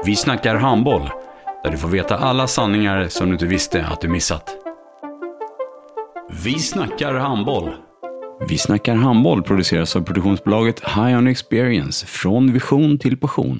A: Vi snackar handboll, där du får veta alla sanningar som du inte visste att du missat. Vi snackar handboll. Vi snackar handboll produceras av produktionsbolaget High On Experience, från vision till passion.